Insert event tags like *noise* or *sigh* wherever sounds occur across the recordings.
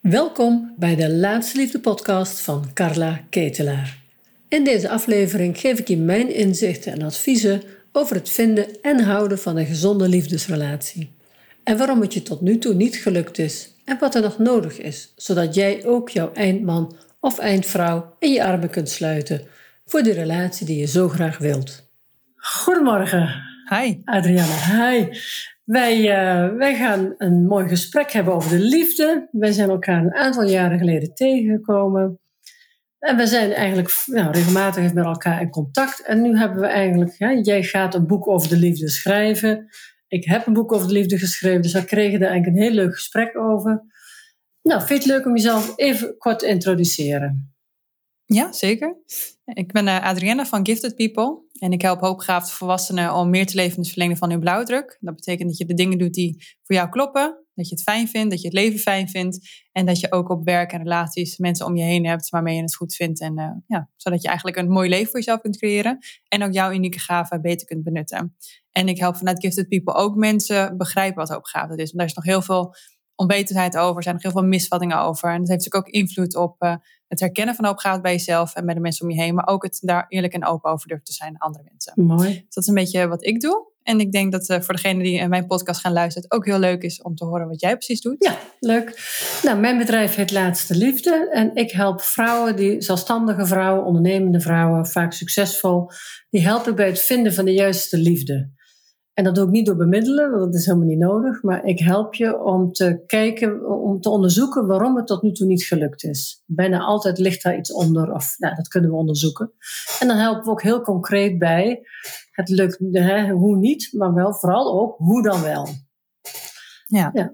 Welkom bij de Laatste Liefde podcast van Carla Ketelaar. In deze aflevering geef ik je mijn inzichten en adviezen over het vinden en houden van een gezonde liefdesrelatie. En waarom het je tot nu toe niet gelukt is en wat er nog nodig is, zodat jij ook jouw eindman of eindvrouw in je armen kunt sluiten voor de relatie die je zo graag wilt. Goedemorgen. Hi. Adriana, hi. Wij, uh, wij gaan een mooi gesprek hebben over de liefde. Wij zijn elkaar een aantal jaren geleden tegengekomen. En we zijn eigenlijk nou, regelmatig met elkaar in contact. En nu hebben we eigenlijk, hè, jij gaat een boek over de liefde schrijven. Ik heb een boek over de liefde geschreven, dus we kregen er eigenlijk een heel leuk gesprek over. Nou, vind je het leuk om jezelf even kort te introduceren? Ja, zeker. Ik ben uh, Adrienne van Gifted People. En ik help hoogbegaafde volwassenen om meer te leven in het verlengen van hun blauwdruk. Dat betekent dat je de dingen doet die voor jou kloppen. Dat je het fijn vindt, dat je het leven fijn vindt. En dat je ook op werk en relaties mensen om je heen hebt waarmee je het goed vindt. En uh, ja, zodat je eigenlijk een mooi leven voor jezelf kunt creëren. En ook jouw unieke gaven beter kunt benutten. En ik help vanuit Gifted People ook mensen begrijpen wat hoogbegaafdheid is. Want daar is nog heel veel onwetendheid over. Er zijn nog heel veel misvattingen over. En dat heeft natuurlijk ook invloed op uh, het herkennen van hoopgaat bij jezelf en bij de mensen om je heen. Maar ook het daar eerlijk en open over durven te zijn naar andere mensen. Mooi. Dus dat is een beetje wat ik doe. En ik denk dat uh, voor degenen die mijn podcast gaan luisteren, het ook heel leuk is om te horen wat jij precies doet. Ja, leuk. Nou, mijn bedrijf heet Laatste Liefde. En ik help vrouwen, die zelfstandige vrouwen, ondernemende vrouwen, vaak succesvol. Die help ik bij het vinden van de juiste liefde. En dat doe ik niet door bemiddelen, want dat is helemaal niet nodig. Maar ik help je om te kijken, om te onderzoeken waarom het tot nu toe niet gelukt is. Bijna altijd ligt daar iets onder, of nou, dat kunnen we onderzoeken. En dan helpen we ook heel concreet bij. Het lukt, hè, hoe niet, maar wel vooral ook hoe dan wel. Ja. ja.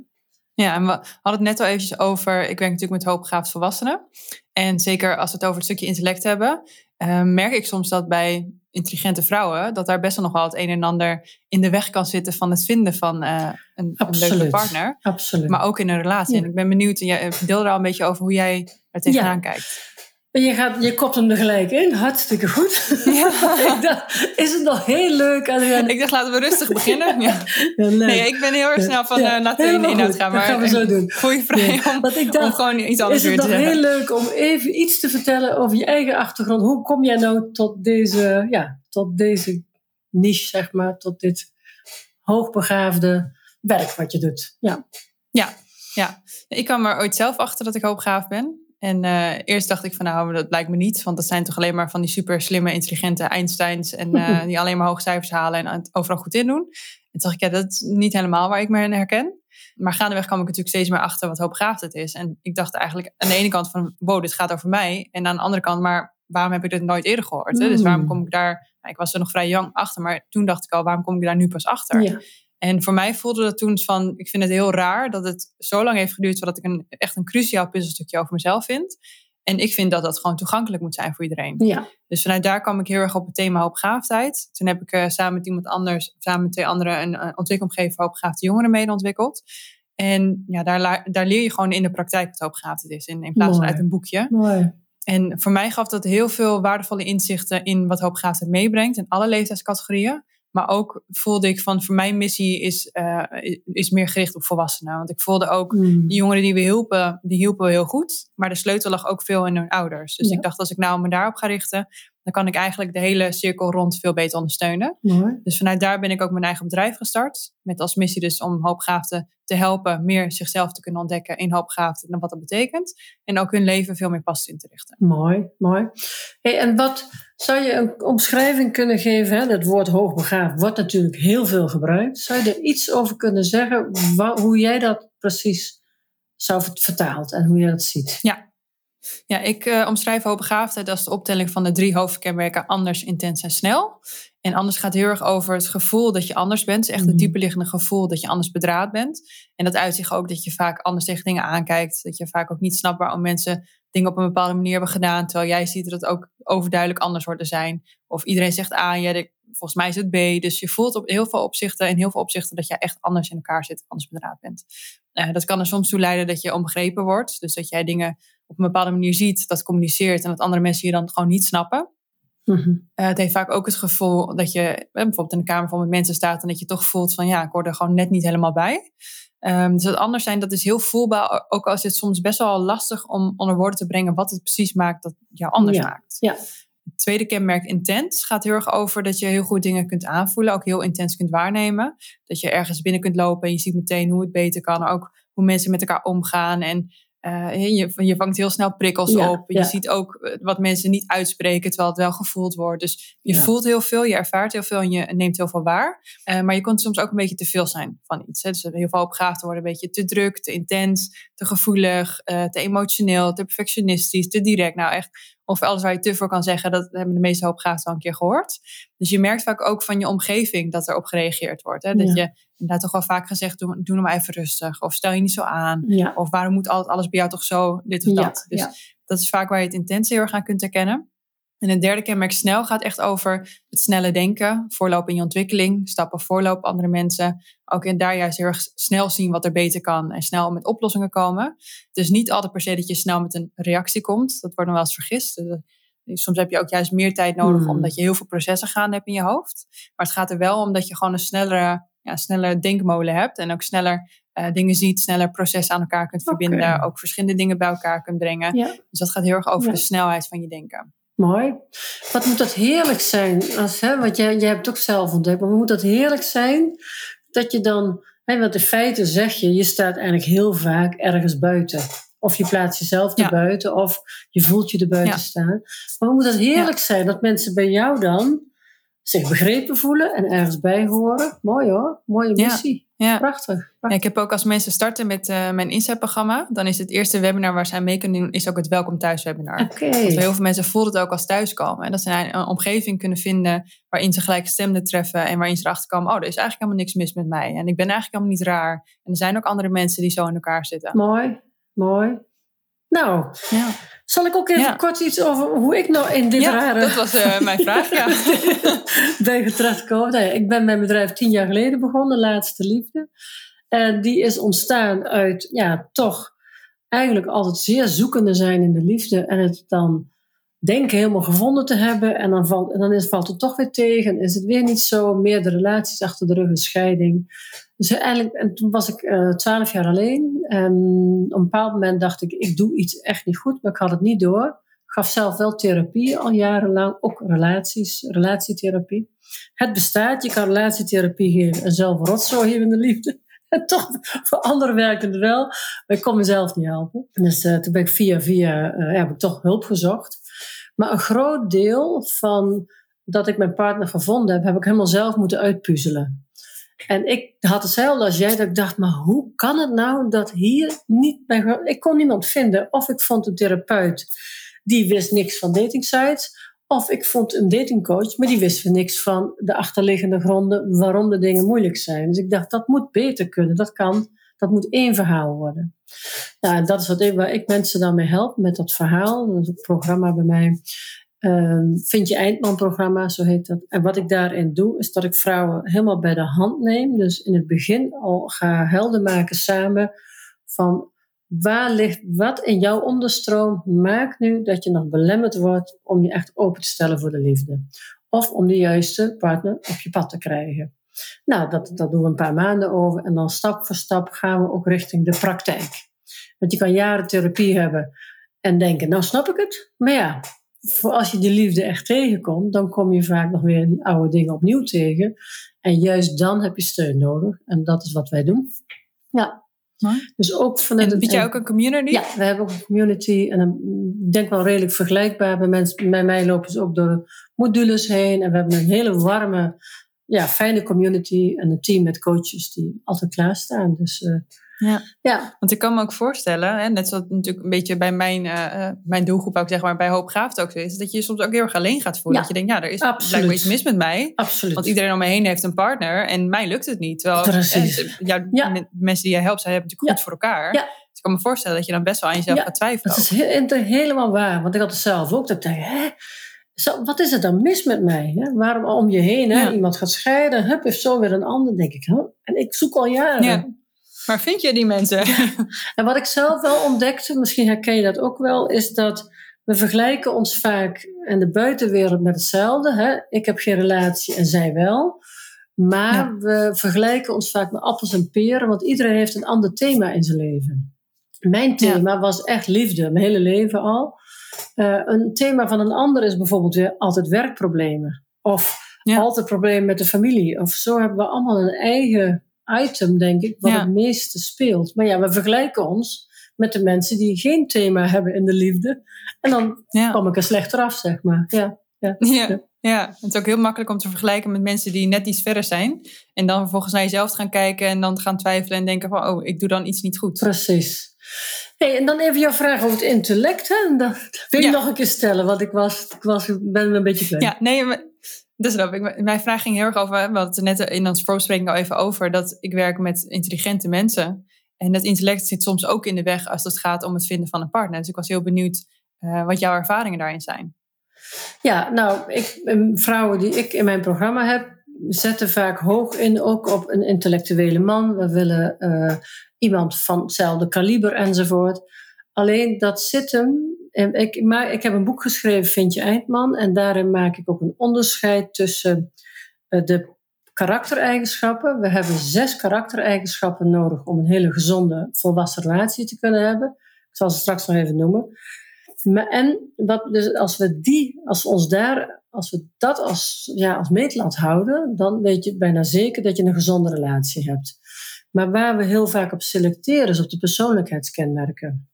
Ja, en we hadden het net al eventjes over, ik werk natuurlijk met hoogbegaafde volwassenen. En zeker als we het over het stukje intellect hebben, uh, merk ik soms dat bij intelligente vrouwen, dat daar best wel nog wel het een en ander in de weg kan zitten van het vinden van uh, een, een, leuke partner. Absoluut. Maar ook in een relatie. En ik ben benieuwd, jij deel er al een beetje over hoe jij er tegenaan ja. kijkt. Je, gaat, je kopt hem er gelijk in, hartstikke goed. Ja. *laughs* ik dacht, is het nog heel leuk, Adrienne? Ik dacht, laten we rustig beginnen. *laughs* Ja. ja nee, ik ben heel erg snel van uh, laten we in de inhoud gaan. Maar dat gaan we zo doen. Voel je vrij om, ik dacht, om gewoon iets anders weer te zeggen. Is het nog heel leuk om even iets te vertellen over je eigen achtergrond? Hoe kom jij nou tot deze, ja, tot deze niche, zeg maar, tot dit hoogbegaafde werk wat je doet? Ja. Ja, ja. Ik kwam er ooit zelf achter dat ik hoogbegaafd ben. En uh, eerst dacht ik van nou, dat lijkt me niet. Want dat zijn toch alleen maar van die super slimme, intelligente Einsteins. En uh, *laughs* die alleen maar hoge cijfers halen en het overal goed in doen. En toen dacht ik, ja, dat is niet helemaal waar ik me in herken. Maar gaandeweg kwam ik natuurlijk steeds meer achter wat hoogbegaafd het is. En ik dacht eigenlijk aan de ene kant van, wow, dit gaat over mij. En aan de andere kant, maar waarom heb ik dit nooit eerder gehoord? Hè? Dus waarom kom ik daar, nou, ik was er nog vrij jong achter. Maar toen dacht ik al, waarom kom ik daar nu pas achter? Ja. En voor mij voelde dat toen van, ik vind het heel raar dat het zo lang heeft geduurd voordat ik een, echt een cruciaal puzzelstukje over mezelf vind. En ik vind dat dat gewoon toegankelijk moet zijn voor iedereen. Ja. Dus vanuit daar kwam ik heel erg op het thema hoopgaafdheid. Toen heb ik uh, samen met iemand anders, samen met twee anderen, een, een ontwikkelomgeving hoopgaafde jongeren mede ontwikkeld. En ja, daar, daar leer je gewoon in de praktijk wat hoopgaafdheid is, in, in plaats Mooi. van uit een boekje. Mooi. En voor mij gaf dat heel veel waardevolle inzichten in wat hoopgaafdheid meebrengt in alle leeftijdscategorieën. Maar ook voelde ik van, voor mijn missie is, uh, is meer gericht op volwassenen. Want ik voelde ook, Mm. die jongeren die we hielpen, die hielpen we heel goed. Maar de sleutel lag ook veel in hun ouders. Dus Ja. ik dacht, als ik nou me daarop ga richten, dan kan ik eigenlijk de hele cirkel rond veel beter ondersteunen. Mooi. Dus vanuit daar ben ik ook mijn eigen bedrijf gestart. Met als missie dus om hoopgaafden te helpen meer zichzelf te kunnen ontdekken in hoopgaafden en wat dat betekent. En ook hun leven veel meer past in te richten. Mooi, mooi. Hey, en wat zou je een omschrijving kunnen geven? Hè? Dat woord hoogbegaafd wordt natuurlijk heel veel gebruikt. Zou je er iets over kunnen zeggen hoe jij dat precies zou vert- vertaalt en hoe je dat ziet? Ja, ja ik eh, omschrijf hoogbegaafdheid als de optelling van de drie hoofdkenmerken anders, intens en snel. En anders gaat heel erg over het gevoel dat je anders bent. Dus echt het Mhm. dieperliggende gevoel dat je anders bedraad bent. En dat uit zich ook dat je vaak anders tegen dingen aankijkt. Dat je vaak ook niet snapt waarom mensen dingen op een bepaalde manier hebben gedaan. Terwijl jij ziet dat het ook overduidelijk anders wordt te zijn. Of iedereen zegt A, ja, de- volgens mij is het B. Dus je voelt op heel veel opzichten, in heel veel opzichten, dat jij echt anders in elkaar zit, anders bedraad bent. Eh, dat kan er soms toe leiden dat je onbegrepen wordt. Dus dat jij dingen op een bepaalde manier ziet, dat communiceert en dat andere mensen je dan gewoon niet snappen. Mhm. Eh, het heeft vaak ook het gevoel dat je eh, bijvoorbeeld in de kamer vol met mensen staat en dat je toch voelt van ja, ik hoor er gewoon net niet helemaal bij. Um, dus het anders zijn, dat is heel voelbaar. Ook als het soms best wel lastig om onder woorden te brengen wat het precies maakt dat jou anders maakt. Ja. Het tweede kenmerk intens gaat heel erg over dat je heel goed dingen kunt aanvoelen, ook heel intens kunt waarnemen. Dat je ergens binnen kunt lopen en je ziet meteen hoe het beter kan, ook hoe mensen met elkaar omgaan en uh, je, je vangt heel snel prikkels op. Je ziet ook eh, wat mensen niet uitspreken, terwijl het wel gevoeld wordt. Dus je voelt heel veel, je ervaart heel veel en je neemt heel veel waar. Uh, maar je kunt soms ook een beetje te veel zijn van iets. Hè. Dus heel veel opgaafd worden, een beetje te druk, te intens, te gevoelig, uh, te emotioneel, te perfectionistisch, te direct. Nou echt of alles waar je te voor kan zeggen, dat hebben de meeste hoopgaafden al een keer gehoord. Dus je merkt vaak ook van je omgeving dat er op gereageerd wordt. Hè? Dat je inderdaad toch wel vaak gezegd, doe, doe nou maar even rustig. Of stel je niet zo aan. Of waarom moet alles bij jou toch zo, dit of dat. Dus dat is vaak waar je het intentie heel erg aan kunt herkennen. En het derde kenmerk snel gaat echt over het snelle denken, voorlopen in je ontwikkeling, stappen voorlopen andere mensen. Ook in daar juist heel erg snel zien wat er beter kan en snel met oplossingen komen. Dus niet altijd per se dat je snel met een reactie komt. Dat wordt nog wel eens vergist. Dus soms heb je ook juist meer tijd nodig hmm. omdat je heel veel processen gaan hebt in je hoofd. Maar het gaat er wel om dat je gewoon een snellere, ja, snellere denkmolen hebt en ook sneller uh, dingen ziet, sneller processen aan elkaar kunt verbinden, ook verschillende dingen bij elkaar kunt brengen. Dus dat gaat heel erg over de snelheid van je denken. Mooi. Wat moet dat heerlijk zijn? Als, hè, want jij, jij hebt het ook zelf ontdekt. Maar moet dat heerlijk zijn dat je dan... Hè, want in feite zeg je, je staat eigenlijk heel vaak ergens buiten. Of je plaatst jezelf er buiten, of je voelt je er buiten staan. Maar moet dat heerlijk zijn dat mensen bij jou dan zich begrepen voelen en ergens bij horen? Mooi hoor, mooie missie. Ja. Prachtig. Ja, ik heb ook als mensen starten met uh, mijn inzetprogramma, dan is het eerste webinar waar zij mee kunnen doen, is ook het Welkom Thuis webinar. Okay. Want heel veel mensen voelen het ook als thuiskomen. En dat ze een omgeving kunnen vinden waarin ze gelijkgestemden treffen en waarin ze erachter komen, oh, er is eigenlijk helemaal niks mis met mij. En ik ben eigenlijk helemaal niet raar. En er zijn ook andere mensen die zo in elkaar zitten. Mooi, mooi. Nou, ja. zal ik ook even kort iets over hoe ik nou in dit ja, rare... dat was uh, mijn vraag, ja. *laughs* ben gekomen. Nou ik ben mijn bedrijf tien jaar geleden begonnen, Laatste Liefde. En die is ontstaan uit, ja, toch eigenlijk altijd zeer zoekende zijn in de liefde. En het dan denken helemaal gevonden te hebben. En dan valt, en dan is, valt het toch weer tegen. Is het weer niet zo. Meerdere relaties achter de rug, een scheiding. Dus eigenlijk, en toen was ik eh, twaalf jaar alleen. En op een bepaald moment dacht ik, ik doe iets echt niet goed, maar ik had het niet door. Gaf zelf wel therapie al jarenlang, ook relaties, relatietherapie. Het bestaat, je kan relatietherapie geven en zelf rotzooi in de liefde. *laughs* En toch, voor anderen werkt het wel, maar ik kon mezelf niet helpen. Dus uh, toen ben ik via via, uh, heb ik toch hulp gezocht. Maar een groot deel van dat ik mijn partner gevonden heb, heb ik helemaal zelf moeten uitpuzzelen. En ik had hetzelfde als jij, dat ik dacht, maar hoe kan het nou dat hier niet bij... Ik kon niemand vinden. Of ik vond een therapeut, die wist niks van datingsites. Of ik vond een datingcoach, maar die wist van niks van de achterliggende gronden waarom de dingen moeilijk zijn. Dus ik dacht, dat moet beter kunnen. Dat kan, dat moet één verhaal worden. Nou, dat is wat ik, waar ik mensen dan mee help, met dat verhaal. Dat is een programma bij mij. Ehm, vind je Eindman-programma, zo heet dat. En wat ik daarin doe, is dat ik vrouwen helemaal bij de hand neem. Dus in het begin al ga helder maken samen van waar ligt wat in jouw onderstroom maakt nu dat je nog belemmerd wordt om je echt open te stellen voor de liefde. Of om de juiste partner op je pad te krijgen. Nou, dat, dat doen we een paar maanden over en dan stap voor stap gaan we ook richting de praktijk. Want je kan jaren therapie hebben en denken, nou snap ik het. Maar ja, voor als je die liefde echt tegenkomt, dan kom je vaak nog weer die oude dingen opnieuw tegen. En juist dan heb je steun nodig. En dat is wat wij doen. Ja. Dus ook vanuit en bied jij ook een community? Ja, we hebben ook een community. En ik denk wel redelijk vergelijkbaar. Bij, mensen, bij mij lopen ze ook door modules heen. En we hebben een hele warme, ja, fijne community. En een team met coaches die altijd klaarstaan. Dus... Uh, ja. ja, want ik kan me ook voorstellen, hè, net zoals natuurlijk een beetje bij mijn, uh, mijn doelgroep ook zeg maar bij Hoop Graafd ook zo is, dat je je soms ook heel erg alleen gaat voelen. Dat je denkt, ja, er is blijkbaar iets mis met mij. Absoluut. Want iedereen om me heen heeft een partner en mij lukt het niet. Terwijl Precies. ja, ja. mensen die je helpt, zij hebben natuurlijk goed voor elkaar. Ja. Dus ik kan me voorstellen dat je dan best wel aan jezelf gaat twijfelen. Dat is he helemaal waar, want ik had het zelf ook. Dat ik dacht, hè? Zo, wat is er dan mis met mij? Hè? Waarom om je heen hè? iemand gaat scheiden, hup, heeft zo weer een ander, denk ik. Huh? En ik zoek al jaren. Maar vind je die mensen? En wat ik zelf wel ontdekte, misschien herken je dat ook wel, is dat we vergelijken ons vaak in de buitenwereld met hetzelfde. Hè? Ik heb geen relatie en zij wel. Maar we vergelijken ons vaak met appels en peren, want iedereen heeft een ander thema in zijn leven. Mijn thema was echt liefde, mijn hele leven al. Uh, een thema van een ander is bijvoorbeeld weer altijd werkproblemen. Of altijd problemen met de familie. Of zo hebben we allemaal een eigen item, denk ik, wat het meeste speelt. Maar ja, we vergelijken ons met de mensen die geen thema hebben in de liefde. En dan kom ik er slechter af, zeg maar. Ja, ja. ja. Ja, het is ook heel makkelijk om te vergelijken met mensen die net iets verder zijn. En dan vervolgens naar jezelf gaan kijken en dan gaan twijfelen en denken van, oh, ik doe dan iets niet goed. Precies. Hey, en dan even jouw vraag over het intellect. Hè? Dat wil je nog een keer stellen, want ik, was, ik was, ben een beetje klein. Ja, nee, maar, dus dat, mijn vraag ging heel erg over, we hadden het net in ons voorbespreking al even over, dat ik werk met intelligente mensen. En dat intellect zit soms ook in de weg als het gaat om het vinden van een partner. Dus ik was heel benieuwd uh, wat jouw ervaringen daarin zijn. Ja, nou, ik, vrouwen die ik in mijn programma heb, zetten vaak hoog in ook op een intellectuele man. We willen uh, iemand van hetzelfde kaliber enzovoort. Alleen dat zit hem. Ik, maar ik heb een boek geschreven, Vind je Eindman. En daarin maak ik ook een onderscheid tussen uh, de karaktereigenschappen. We hebben zes karaktereigenschappen nodig om een hele gezonde, volwassen relatie te kunnen hebben. Ik zal ze straks nog even noemen. Maar en dus als we die, als we ons daar, als we dat als, ja, als meetlat houden, dan weet je bijna zeker dat je een gezonde relatie hebt. Maar waar we heel vaak op selecteren is op de persoonlijkheidskenmerken.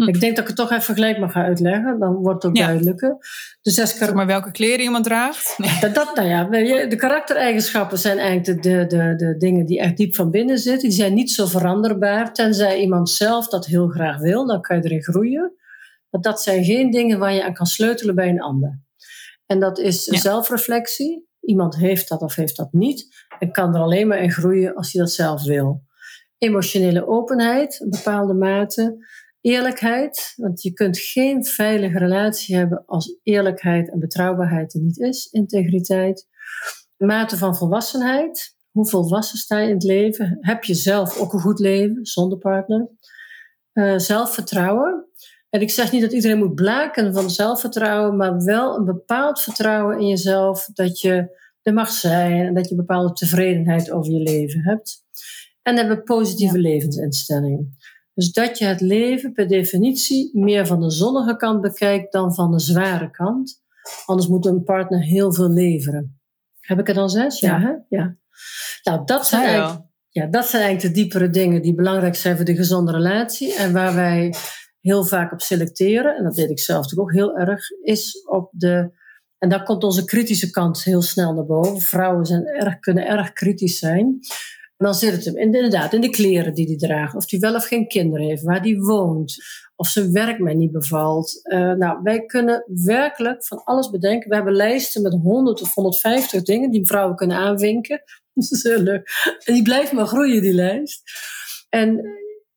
Hm. Ik denk dat ik het toch even gelijk mag gaan uitleggen, dan wordt het ook duidelijker. Dus zes maar welke kleren iemand draagt? *laughs* Dat, dat, nou ja, de karaktereigenschappen zijn eigenlijk de, de, de, dingen die echt diep van binnen zitten. Die zijn niet zo veranderbaar, tenzij iemand zelf dat heel graag wil, dan kan je erin groeien. Maar dat zijn geen dingen waar je aan kan sleutelen bij een ander. En dat is zelfreflectie. Iemand heeft dat of heeft dat niet. En kan er alleen maar in groeien als hij dat zelf wil. Emotionele openheid, een bepaalde mate. Eerlijkheid, want je kunt geen veilige relatie hebben als eerlijkheid en betrouwbaarheid er niet is. Integriteit. Mate van volwassenheid. Hoe volwassen sta je in het leven? Heb je zelf ook een goed leven zonder partner? Uh, zelfvertrouwen. En ik zeg niet dat iedereen moet blaken van zelfvertrouwen, maar wel een bepaald vertrouwen in jezelf dat je er mag zijn en dat je een bepaalde tevredenheid over je leven hebt. En hebben we positieve ja. levensinstelling. Dus dat je het leven per definitie meer van de zonnige kant bekijkt dan van de zware kant. Anders moet een partner heel veel leveren. Heb ik er dan zes? Ja, hè? ja. Nou, dat zijn, eigenlijk, ja, dat zijn eigenlijk de diepere dingen die belangrijk zijn voor de gezonde relatie. En waar wij heel vaak op selecteren, en dat deed ik zelf natuurlijk ook heel erg, is op de. En daar komt onze kritische kant heel snel naar boven. Vrouwen zijn erg, kunnen erg kritisch zijn. En dan zit het hem inderdaad in de kleren die hij draagt. Of hij wel of geen kinderen heeft, waar hij woont. Of zijn werk mij niet bevalt. Uh, nou, wij kunnen werkelijk van alles bedenken. We hebben lijsten met 100 of 150 dingen die vrouwen kunnen aanvinken. *laughs* Dat is heel leuk. En die blijft maar groeien, die lijst. En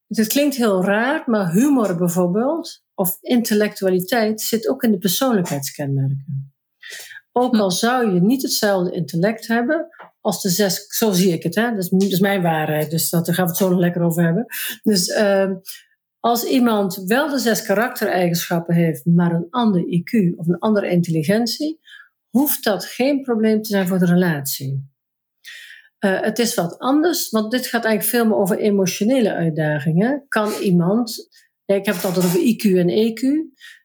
het klinkt heel raar, maar humor bijvoorbeeld, of intellectualiteit, zit ook in de persoonlijkheidskenmerken. Ook al zou je niet hetzelfde intellect hebben als de zes, zo zie ik het, hè? Dat, is, mijn waarheid, dus dat, daar gaan we het zo nog lekker over hebben. Dus uh, als iemand wel de zes karaktereigenschappen heeft, maar een ander IQ of een andere intelligentie, hoeft dat geen probleem te zijn voor de relatie. Uh, het is wat anders, want dit gaat eigenlijk veel meer over emotionele uitdagingen. Kan iemand, ja, ik heb het altijd over IQ en EQ.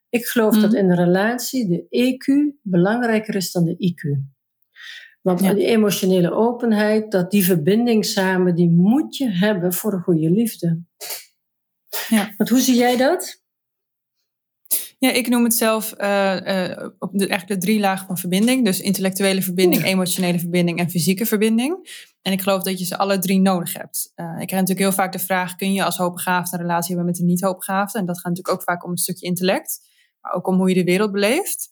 Ik geloof dat mhm. in een relatie de EQ belangrijker is dan de IQ. Want die emotionele openheid, dat die verbinding samen, die moet je hebben voor een goede liefde. Ja. Want hoe zie jij dat? Ja, ik noem het zelf uh, uh, op de, eigenlijk de drie lagen van verbinding. Dus intellectuele verbinding, emotionele verbinding en fysieke verbinding. En ik geloof dat je ze alle drie nodig hebt. Uh, ik krijg natuurlijk heel vaak de vraag, kun je als hoogbegaafde een relatie hebben met een niet-hoogbegaafde? En dat gaat natuurlijk ook vaak om een stukje intellect, maar ook om hoe je de wereld beleeft.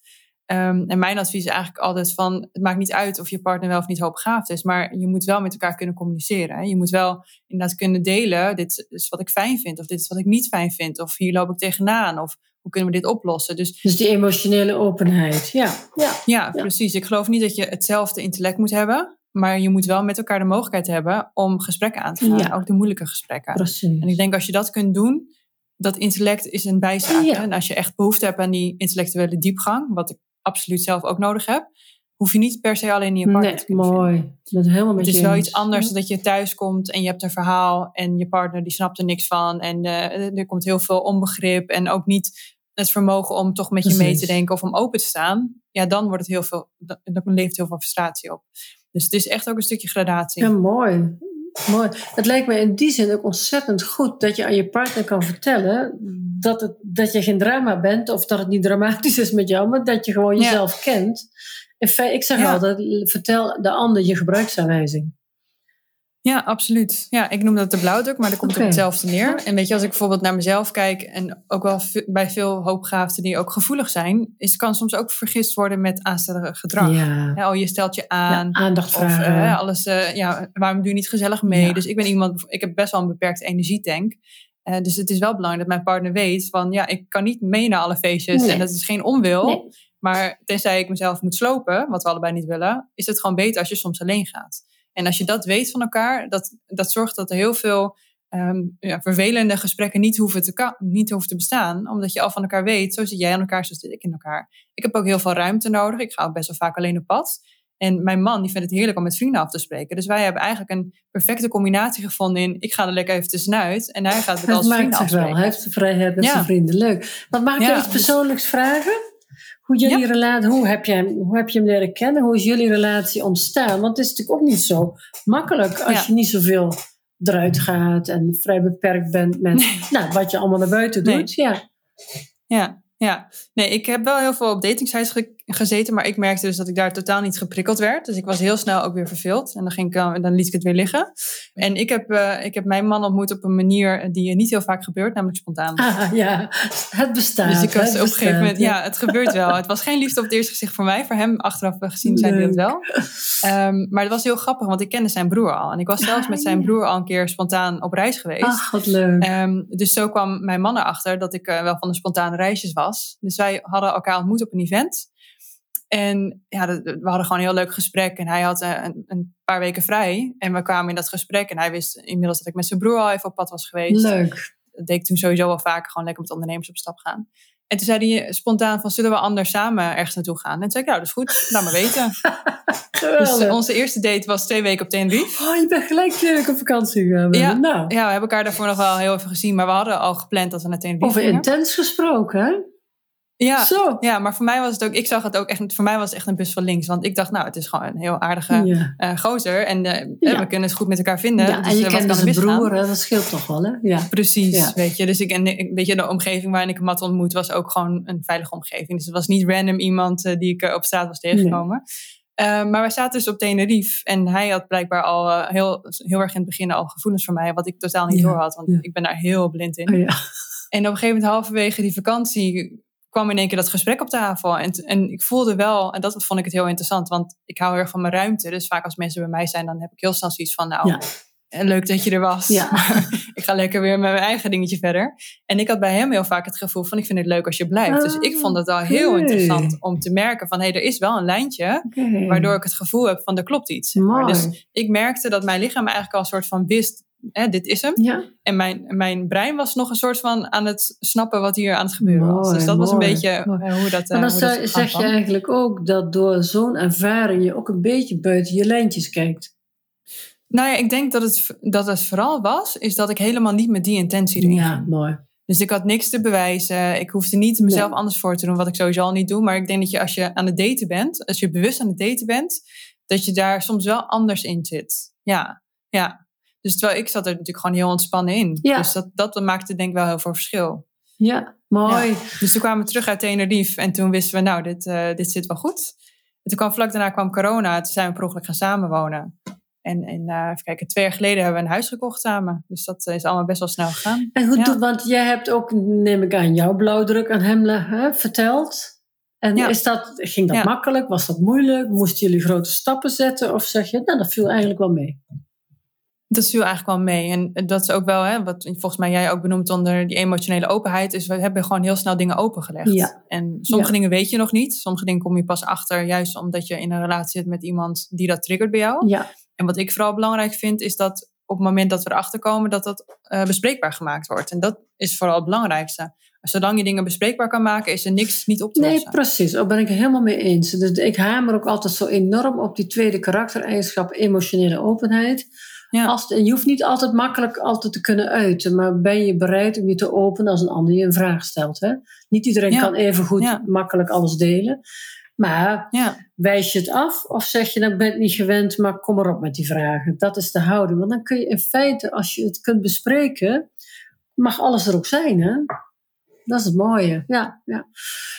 Um, en mijn advies is eigenlijk altijd van, het maakt niet uit of je partner wel of niet hoogbegaafd is, maar je moet wel met elkaar kunnen communiceren. Hè? Je moet wel inderdaad kunnen delen, dit is wat ik fijn vind, of dit is wat ik niet fijn vind, of hier loop ik tegenaan, of hoe kunnen we dit oplossen? Dus, dus die emotionele openheid, ja. Ja, ja, precies. Ik geloof niet dat je hetzelfde intellect moet hebben, maar je moet wel met elkaar de mogelijkheid hebben om gesprekken aan te gaan, ook de moeilijke gesprekken. Precies. En ik denk als je dat kunt doen, dat intellect is een bijzaak. En als je echt behoefte hebt aan die intellectuele diepgang, wat ik absoluut zelf ook nodig heb, hoef je niet per se alleen in je partner Nee, te kunnen mooi. ben het helemaal met Het is wel iets anders dat je thuis komt en je hebt een verhaal en je partner die snapt er niks van. En eh, er komt heel veel onbegrip en ook niet het vermogen om toch met je mee te denken of om open te staan. Ja, dan wordt het heel veel, dan dan levert heel veel frustratie op. Dus het is echt ook een stukje gradatie. Ja, mooi. Mooi. Het lijkt me in die zin ook ontzettend goed dat je aan je partner kan vertellen dat, het, dat je geen drama bent of dat het niet dramatisch is met jou, maar dat je gewoon Ja. jezelf kent. In feite, ik zeg Ja. altijd, vertel de ander je gebruiksaanwijzing. Ja, absoluut. Ja, ik noem dat de blauwdruk, maar dat komt op hetzelfde neer. En weet je, als ik bijvoorbeeld naar mezelf kijk en ook wel bij veel hoopgaafden die ook gevoelig zijn, is kan soms ook vergist worden met aanstellig gedrag. Ja. Ja, oh, je stelt je Ja, aan. aandacht Of eh, alles, eh, ja, waarom doe je niet gezellig mee? Ja. Dus ik ben iemand, ik heb best wel een beperkte energietank. Eh, dus het is wel belangrijk dat mijn partner weet van, ja, ik kan niet mee naar alle feestjes. Nee. En dat is geen onwil. Nee. Maar tenzij ik mezelf moet slopen, wat we allebei niet willen, is het gewoon beter als je soms alleen gaat. En als je dat weet van elkaar, dat, dat zorgt dat er heel veel ehm, ja, vervelende gesprekken niet hoeven, te niet hoeven te bestaan. Omdat je al van elkaar weet, zo zit jij in elkaar, zo zit ik in elkaar. Ik heb ook heel veel ruimte nodig. Ik ga ook best wel vaak alleen op pad. En mijn man die vindt het heerlijk om met vrienden af te spreken. Dus wij hebben eigenlijk een perfecte combinatie gevonden in... ik ga er lekker even tussenuit en hij gaat met Het als vrienden maakt zich wel. afspreken. Hij heeft de vrijheid met Ja. zijn vrienden. Leuk. Wat mag ik Ja, iets dus- persoonlijks vragen? Hoe, jullie relatie, hoe, heb je hem, hoe heb je hem leren kennen? Hoe is jullie relatie ontstaan? Want het is natuurlijk ook niet zo makkelijk als Ja. je niet zoveel eruit gaat en vrij beperkt bent met nou, wat je allemaal naar buiten Nee. doet. Ja. Ja, ja. Nee, ik heb wel heel veel op datingsites ge- gezeten, maar ik merkte dus dat ik daar totaal niet geprikkeld werd. Dus ik was heel snel ook weer verveeld en dan, ging ik, eh, dan liet ik het weer liggen. En ik heb, eh, ik heb mijn man ontmoet op een manier die niet heel vaak gebeurt, namelijk spontaan. Ah, ja, het bestaat. Dus ik was op een gegeven moment, ja, het gebeurt wel. Het was geen liefde op het eerste gezicht voor mij. Voor hem, achteraf gezien, zei hij dat wel. Ehm, maar het was heel grappig, want ik kende zijn broer al. En ik was zelfs Ah, met zijn broer al een keer spontaan op reis geweest. Ach, wat leuk. Ehm, dus zo kwam mijn man erachter dat ik eh, wel van de spontane reisjes was. Dus wij hadden elkaar ontmoet op een event. En ja, we hadden gewoon een heel leuk gesprek. En hij had eh, een, een paar weken vrij. En we kwamen in dat gesprek. En hij wist inmiddels dat ik met zijn broer al even op pad was geweest. leuk. Dat deed ik toen sowieso wel vaker. Gewoon lekker met ondernemers op stap gaan. En toen zei hij spontaan van, zullen we anders samen ergens naartoe gaan? En toen zei ik, nou, dat is goed. Laat maar weten. *laughs* Dus Geweldig. eh, onze eerste date was twee weken op Tenerife. Oh, je bent gelijk heerlijk op vakantie gegaan. Ja. Nou, Ja, we hebben elkaar daarvoor nog wel heel even gezien. Maar we hadden al gepland dat we naar Tenerife over gingen. intens gesproken, hè? Ja, Zo. ja, maar voor mij was het ook, ik zag het ook echt, voor mij was het echt een bus van links. Want ik dacht, nou, het is gewoon een heel aardige Ja. eh, gozer. En eh, Ja. we kunnen het goed met elkaar vinden. Ja, dus, en je eh, kent dus een misgaan? broer, hè? dat scheelt toch wel, hè? Ja. Precies, weet je. Dus ik, en weet je, de omgeving waarin ik hem had ontmoet was ook gewoon een veilige omgeving. Dus het was niet random iemand eh, die ik eh, op straat was tegengekomen. Eh, maar wij zaten dus op Tenerife en hij had blijkbaar al eh, heel, heel erg in het begin al gevoelens voor mij, wat ik totaal niet door had, want ik ben daar heel blind in. Oh, ja. En op een gegeven moment, halverwege die vakantie, kwam in één keer dat gesprek op tafel. En, en ik voelde wel, en dat vond ik het heel interessant, want ik hou heel erg van mijn ruimte. Dus vaak als mensen bij mij zijn, dan heb ik heel snel zoiets van, nou, Ja. eh, leuk dat je er was. Ja. *laughs* ik ga lekker weer met mijn eigen dingetje verder. En ik had bij hem heel vaak het gevoel van, ik vind het leuk als je blijft. dus ik vond het al heel interessant om te merken van, hé, er is wel een lijntje, waardoor ik het gevoel heb van, er klopt iets. Mooi. Dus ik merkte dat mijn lichaam eigenlijk al een soort van wist, hè, dit is hem. Ja, En mijn, mijn brein was nog een soort van aan het snappen wat hier aan het gebeuren was. Dus dat was een beetje mooi. eh, hoe dat. eh, dan hoe dat zou- zeg je eigenlijk ook dat door zo'n ervaring je ook een beetje buiten je lijntjes kijkt. Nou ja, ik denk dat het, dat het vooral was, is dat ik helemaal niet met die intentie erin Ja, mooi. Dus ik had niks te bewijzen. Ik hoefde niet mezelf Nee. anders voor te doen, wat ik sowieso al niet doe. Maar ik denk dat je als je aan het daten bent, als je bewust aan het daten bent, dat je daar soms wel anders in zit. Ja, ja. Dus terwijl ik zat er natuurlijk gewoon heel ontspannen in. Ja. Dus dat, dat maakte denk ik wel heel veel verschil. Ja, mooi. Dus toen kwamen we terug uit Tenerife en toen wisten we, nou, dit, eh, dit zit wel goed. En toen kwam vlak daarna kwam corona, toen zijn we per ongeluk gaan samenwonen. En, en eh, even kijken, twee jaar geleden hebben we een huis gekocht samen. Dus dat is allemaal best wel snel gegaan. En hoe Ja. doet, want jij hebt ook, neem ik aan, jouw blauwdruk aan hem hè, verteld. En Ja. is dat, ging dat makkelijk? Was dat moeilijk? Moesten jullie grote stappen zetten? Of zeg je, nou, dat viel eigenlijk wel mee? Dat viel eigenlijk wel mee. En dat is ook wel, hè, wat volgens mij jij ook benoemt onder die emotionele openheid, is we hebben gewoon heel snel dingen opengelegd. Ja. En sommige Ja. dingen weet je nog niet. Sommige dingen kom je pas achter, juist omdat je in een relatie zit met iemand die dat triggert bij jou. Ja, En wat ik vooral belangrijk vind, is dat op het moment dat we erachter komen, dat dat eh, bespreekbaar gemaakt wordt. En dat is vooral het belangrijkste. Zolang je dingen bespreekbaar kan maken, is er niks niet op te lossen. Nee, precies. Daar ben ik het helemaal mee eens. Dus ik hamer ook altijd zo enorm op die tweede karaktereigenschap, emotionele openheid. Ja. Als, je hoeft niet altijd makkelijk altijd te kunnen uiten, maar ben je bereid om je te openen als een ander je een vraag stelt. Hè? Niet iedereen kan even goed makkelijk alles delen. Maar wijs je het af of zeg je, nou ben niet gewend, maar kom erop met die vragen. Dat is de houding. Want dan kun je in feite, als je het kunt bespreken, mag alles er ook zijn. Hè? Dat is het mooie. Ja, ja.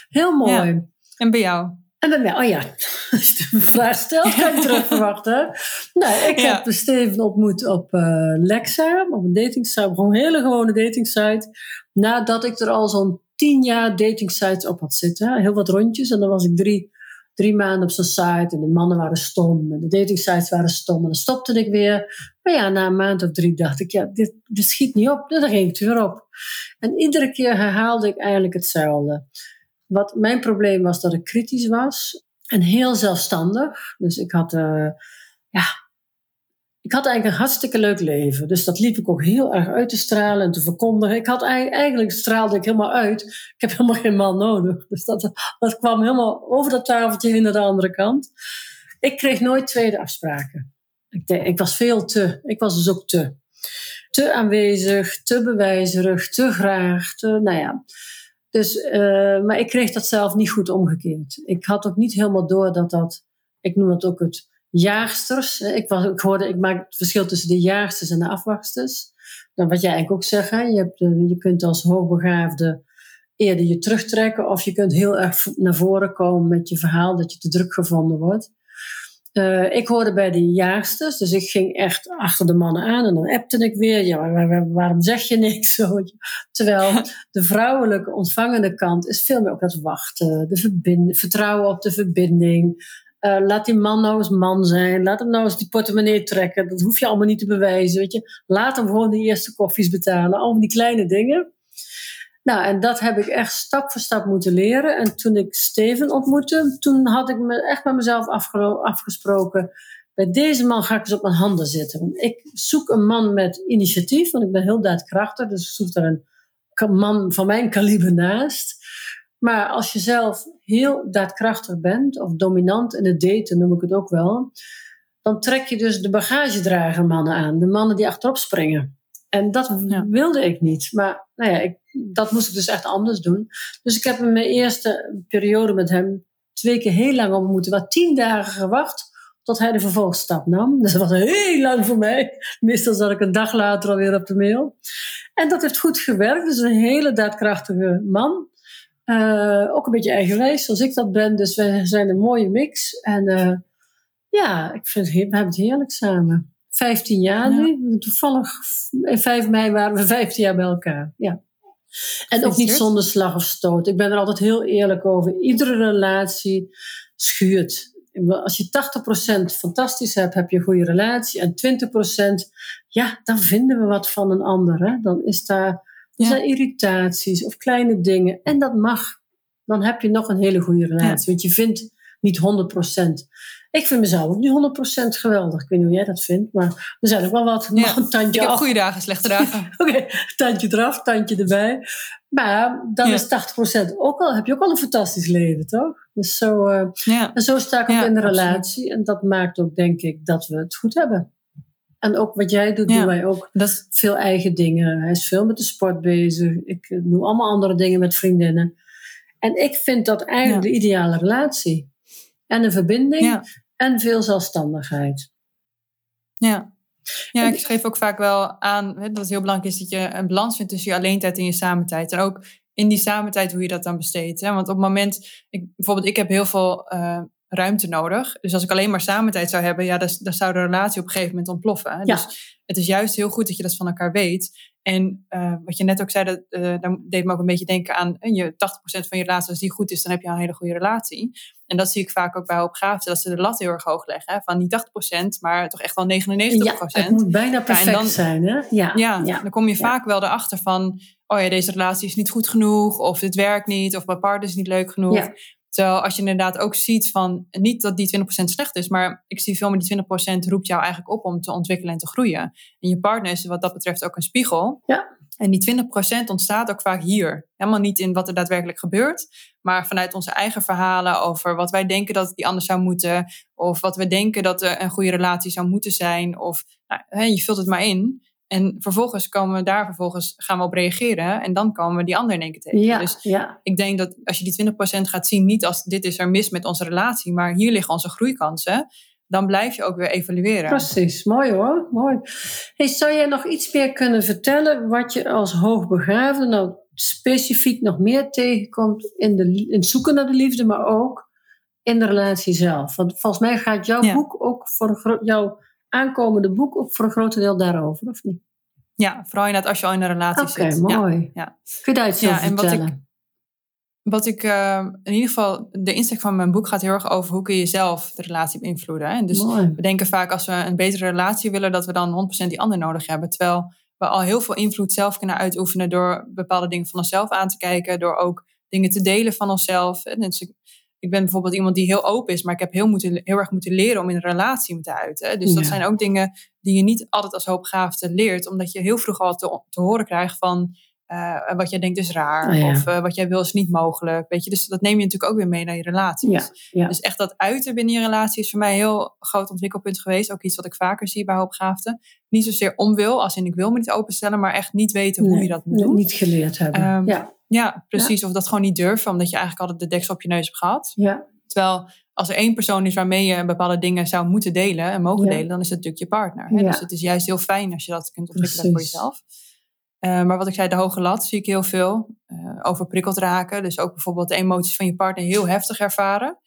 heel mooi. En bij jou? En bij mij, oh ja, *laughs* als je de vraag stelt, kan je terug verwachten. Nou, ik heb Steven ontmoet op uh, Lexa, op een datingsite, gewoon een hele gewone datingsite. Nadat ik er al zo'n tien jaar datingsites op had zitten. Heel wat rondjes. En dan was ik drie, drie maanden op zo'n site. En de mannen waren stom. En de datingsites waren stom. En dan stopte ik weer. Maar ja, na een maand of drie dacht ik, ja, dit, dit schiet niet op. Dan ging het weer op. En iedere keer herhaalde ik eigenlijk hetzelfde. Wat mijn probleem was dat ik kritisch was. En heel zelfstandig. Dus ik had, uh, ja, ik had eigenlijk een hartstikke leuk leven. Dus dat liep ik ook heel erg uit te stralen en te verkondigen. Ik had eigenlijk straalde ik helemaal uit. Ik heb helemaal geen man nodig. Dus dat, dat kwam helemaal over dat tafeltje heen naar de andere kant. Ik kreeg nooit tweede afspraken. Ik, ik was veel te. Ik was dus ook te. Te aanwezig, te bewijzerig, te graag. Te, nou ja. Dus, uh, maar ik kreeg dat zelf niet goed omgekeerd. Ik had ook niet helemaal door dat dat. Ik noem het ook het jaagsters. Ik, was, ik, hoorde, ik maak het verschil tussen de jaagsters en de afwachters. Dan wat jij eigenlijk ook zegt, je, hebt, je kunt als hoogbegaafde eerder je terugtrekken of je kunt heel erg naar voren komen met je verhaal dat je te druk gevonden wordt. Uh, ik hoorde bij de jaagsters, dus ik ging echt achter de mannen aan en dan appte ik weer. Ja, waarom zeg je niks? *laughs* Terwijl de vrouwelijke ontvangende kant is veel meer op het wachten, de vertrouwen op de verbinding, uh, laat die man nou eens man zijn. Laat hem nou eens die portemonnee trekken. Dat hoef je allemaal niet te bewijzen. Weet je. Laat hem gewoon de eerste koffies betalen. Al die kleine dingen. Nou, en dat heb ik echt stap voor stap moeten leren. En toen ik Steven ontmoette, toen had ik me echt met mezelf afgesproken. Bij deze man ga ik eens op mijn handen zitten. Ik zoek een man met initiatief, want ik ben heel daadkrachtig. Dus ik zoek daar een man van mijn kaliber naast. Maar als je zelf heel daadkrachtig bent, of dominant in het daten noem ik het ook wel, dan trek je dus de bagagedrager mannen aan, de mannen die achterop springen. En dat wilde ik niet. Maar nou ja, ik, dat moest ik dus echt anders doen. Dus ik heb in mijn eerste periode met hem twee keer heel lang ontmoet. Wat tien dagen gewacht tot hij de vervolgstap nam. Dus dat was heel lang voor mij. Meestal zat ik een dag later alweer op de mail. En dat heeft goed gewerkt. Dus een hele daadkrachtige man. Uh, ook een beetje eigenwijs, zoals ik dat ben. Dus we zijn een mooie mix. En uh, ja, ik vind, we hebben het heerlijk samen. 15 jaar nu. Toevallig in 5 mei waren we *laughs* 15 jaar bij elkaar. Ja. En ook niet zonder slag of stoot. Ik ben er altijd heel eerlijk over. Iedere relatie schuurt. Als je 80% fantastisch hebt, heb je een goede relatie. En 20%, ja, dan vinden we wat van een ander. Hè? Dan is daar er zijn irritaties of kleine dingen. En dat mag. Dan heb je nog een hele goede relatie. Want je vindt niet 100%. Ik vind mezelf ook niet 100% geweldig. Ik weet niet hoe jij dat vindt. Maar er zijn ook wel wat. Nog een tandje ik heb goede dagen, slechte dagen. *laughs* Oké, tandje eraf, tandje erbij. Maar dan is 80% ook al, heb je ook al een fantastisch leven, toch? Dus zo, uh, en zo sta ik ook in de relatie. En dat maakt ook, denk ik, dat we het goed hebben. En ook wat jij doet, doen wij ook. Dat is veel eigen dingen. Hij is veel met de sport bezig. Ik eh, doe allemaal andere dingen met vriendinnen. En ik vind dat eigenlijk de ideale relatie. En een verbinding en veel zelfstandigheid. Ja. Ja, ik schreef ook vaak wel aan dat het heel belangrijk is dat je een balans vindt tussen je alleentijd en je samentijd. En ook in die samentijd hoe je dat dan besteedt. Hè? Want op het moment, ik, bijvoorbeeld, ik heb heel veel uh, ruimte nodig. Dus als ik alleen maar samentijd zou hebben, ja, dan, dan zou de relatie op een gegeven moment ontploffen. Ja. Dus het is juist heel goed dat je dat van elkaar weet. En uh, wat je net ook zei, dat, uh, daar deed me ook een beetje denken aan uh, je 80% van je relatie, als die goed is, dan heb je een hele goede relatie. En dat zie ik vaak ook bij opgaven, dat ze de lat heel erg hoog leggen. Hè, van niet 80%, maar toch echt wel 99%. Ja, het moet bijna perfect dan, zijn. Hè? Ja, ja, ja, dan kom je vaak wel erachter van, oh ja, deze relatie is niet goed genoeg, of het werkt niet, of mijn partner is niet leuk genoeg. Terwijl als je inderdaad ook ziet van, niet dat die 20% slecht is, maar ik zie veel meer die 20% roept jou eigenlijk op om te ontwikkelen en te groeien. En je partner is wat dat betreft ook een spiegel. Ja. En die 20% ontstaat ook vaak hier. Helemaal niet in wat er daadwerkelijk gebeurt, maar vanuit onze eigen verhalen over wat wij denken dat die anders zou moeten, of wat we denken dat een goede relatie zou moeten zijn, of nou, je vult het maar in. En vervolgens komen we daar vervolgens gaan we op reageren en dan komen we die ander in één keer tegen. Ja, dus ja. ik denk dat als je die 20% gaat zien, niet als dit is er mis met onze relatie, maar hier liggen onze groeikansen, dan blijf je ook weer evalueren. Precies, mooi hoor. Mooi. Hey, zou jij nog iets meer kunnen vertellen wat je als hoogbegaafde nou specifiek nog meer tegenkomt in, de, in het zoeken naar de liefde, maar ook in de relatie zelf? Want volgens mij gaat jouw Ja. boek ook voor gro- jouw aankomende boek ook voor een groot deel daarover, of niet? Ja, vooral inderdaad als je al in een relatie Oké, zit. Ja. mooi. ja. Kun je daar iets Ja, over en wat ik- vertellen? Wat ik eh, in ieder geval, de insteek van mijn boek gaat heel erg over hoe kun je zelf de relatie beïnvloeden. hè. En dus mooi. we denken vaak als we een betere relatie willen, dat we dan 100% die ander nodig hebben. Terwijl we al heel veel invloed zelf kunnen uitoefenen door bepaalde dingen van onszelf aan te kijken, door ook dingen te delen van onszelf. En dus ik, ik ben bijvoorbeeld iemand die heel open is, maar ik heb heel, moeten, heel erg moeten leren om in een relatie me te uiten. Dus dat Ja. zijn ook dingen die je niet altijd als hoopgaafde leert, omdat je heel vroeg al te, te horen krijgt van eh, wat jij denkt is raar, ja. of eh, wat jij wil is niet mogelijk. Weet je? Dus dat neem je natuurlijk ook weer mee naar je relaties. Ja. Dus echt dat uiten binnen je relatie is voor mij een heel groot ontwikkelpunt geweest. Ook iets wat ik vaker zie bij hoopgaafden. Niet zozeer onwil, als in ik wil me niet openstellen, maar echt niet weten hoe Nee, je dat moet doen. Niet geleerd hebben. Ehm, ja, Ja, precies. Of dat gewoon niet durven, omdat je eigenlijk altijd de deksel op je neus hebt gehad. ja, Terwijl als er één persoon is waarmee je bepaalde dingen zou moeten delen en mogen Ja. delen, dan is het natuurlijk je partner. Hè? Ja. Dus het is juist heel fijn als je dat kunt ontwikkelen voor jezelf. Eh, maar wat ik zei, de hoge lat zie ik heel veel. eh overprikkeld raken. Dus ook bijvoorbeeld de emoties van je partner heel heftig ervaren.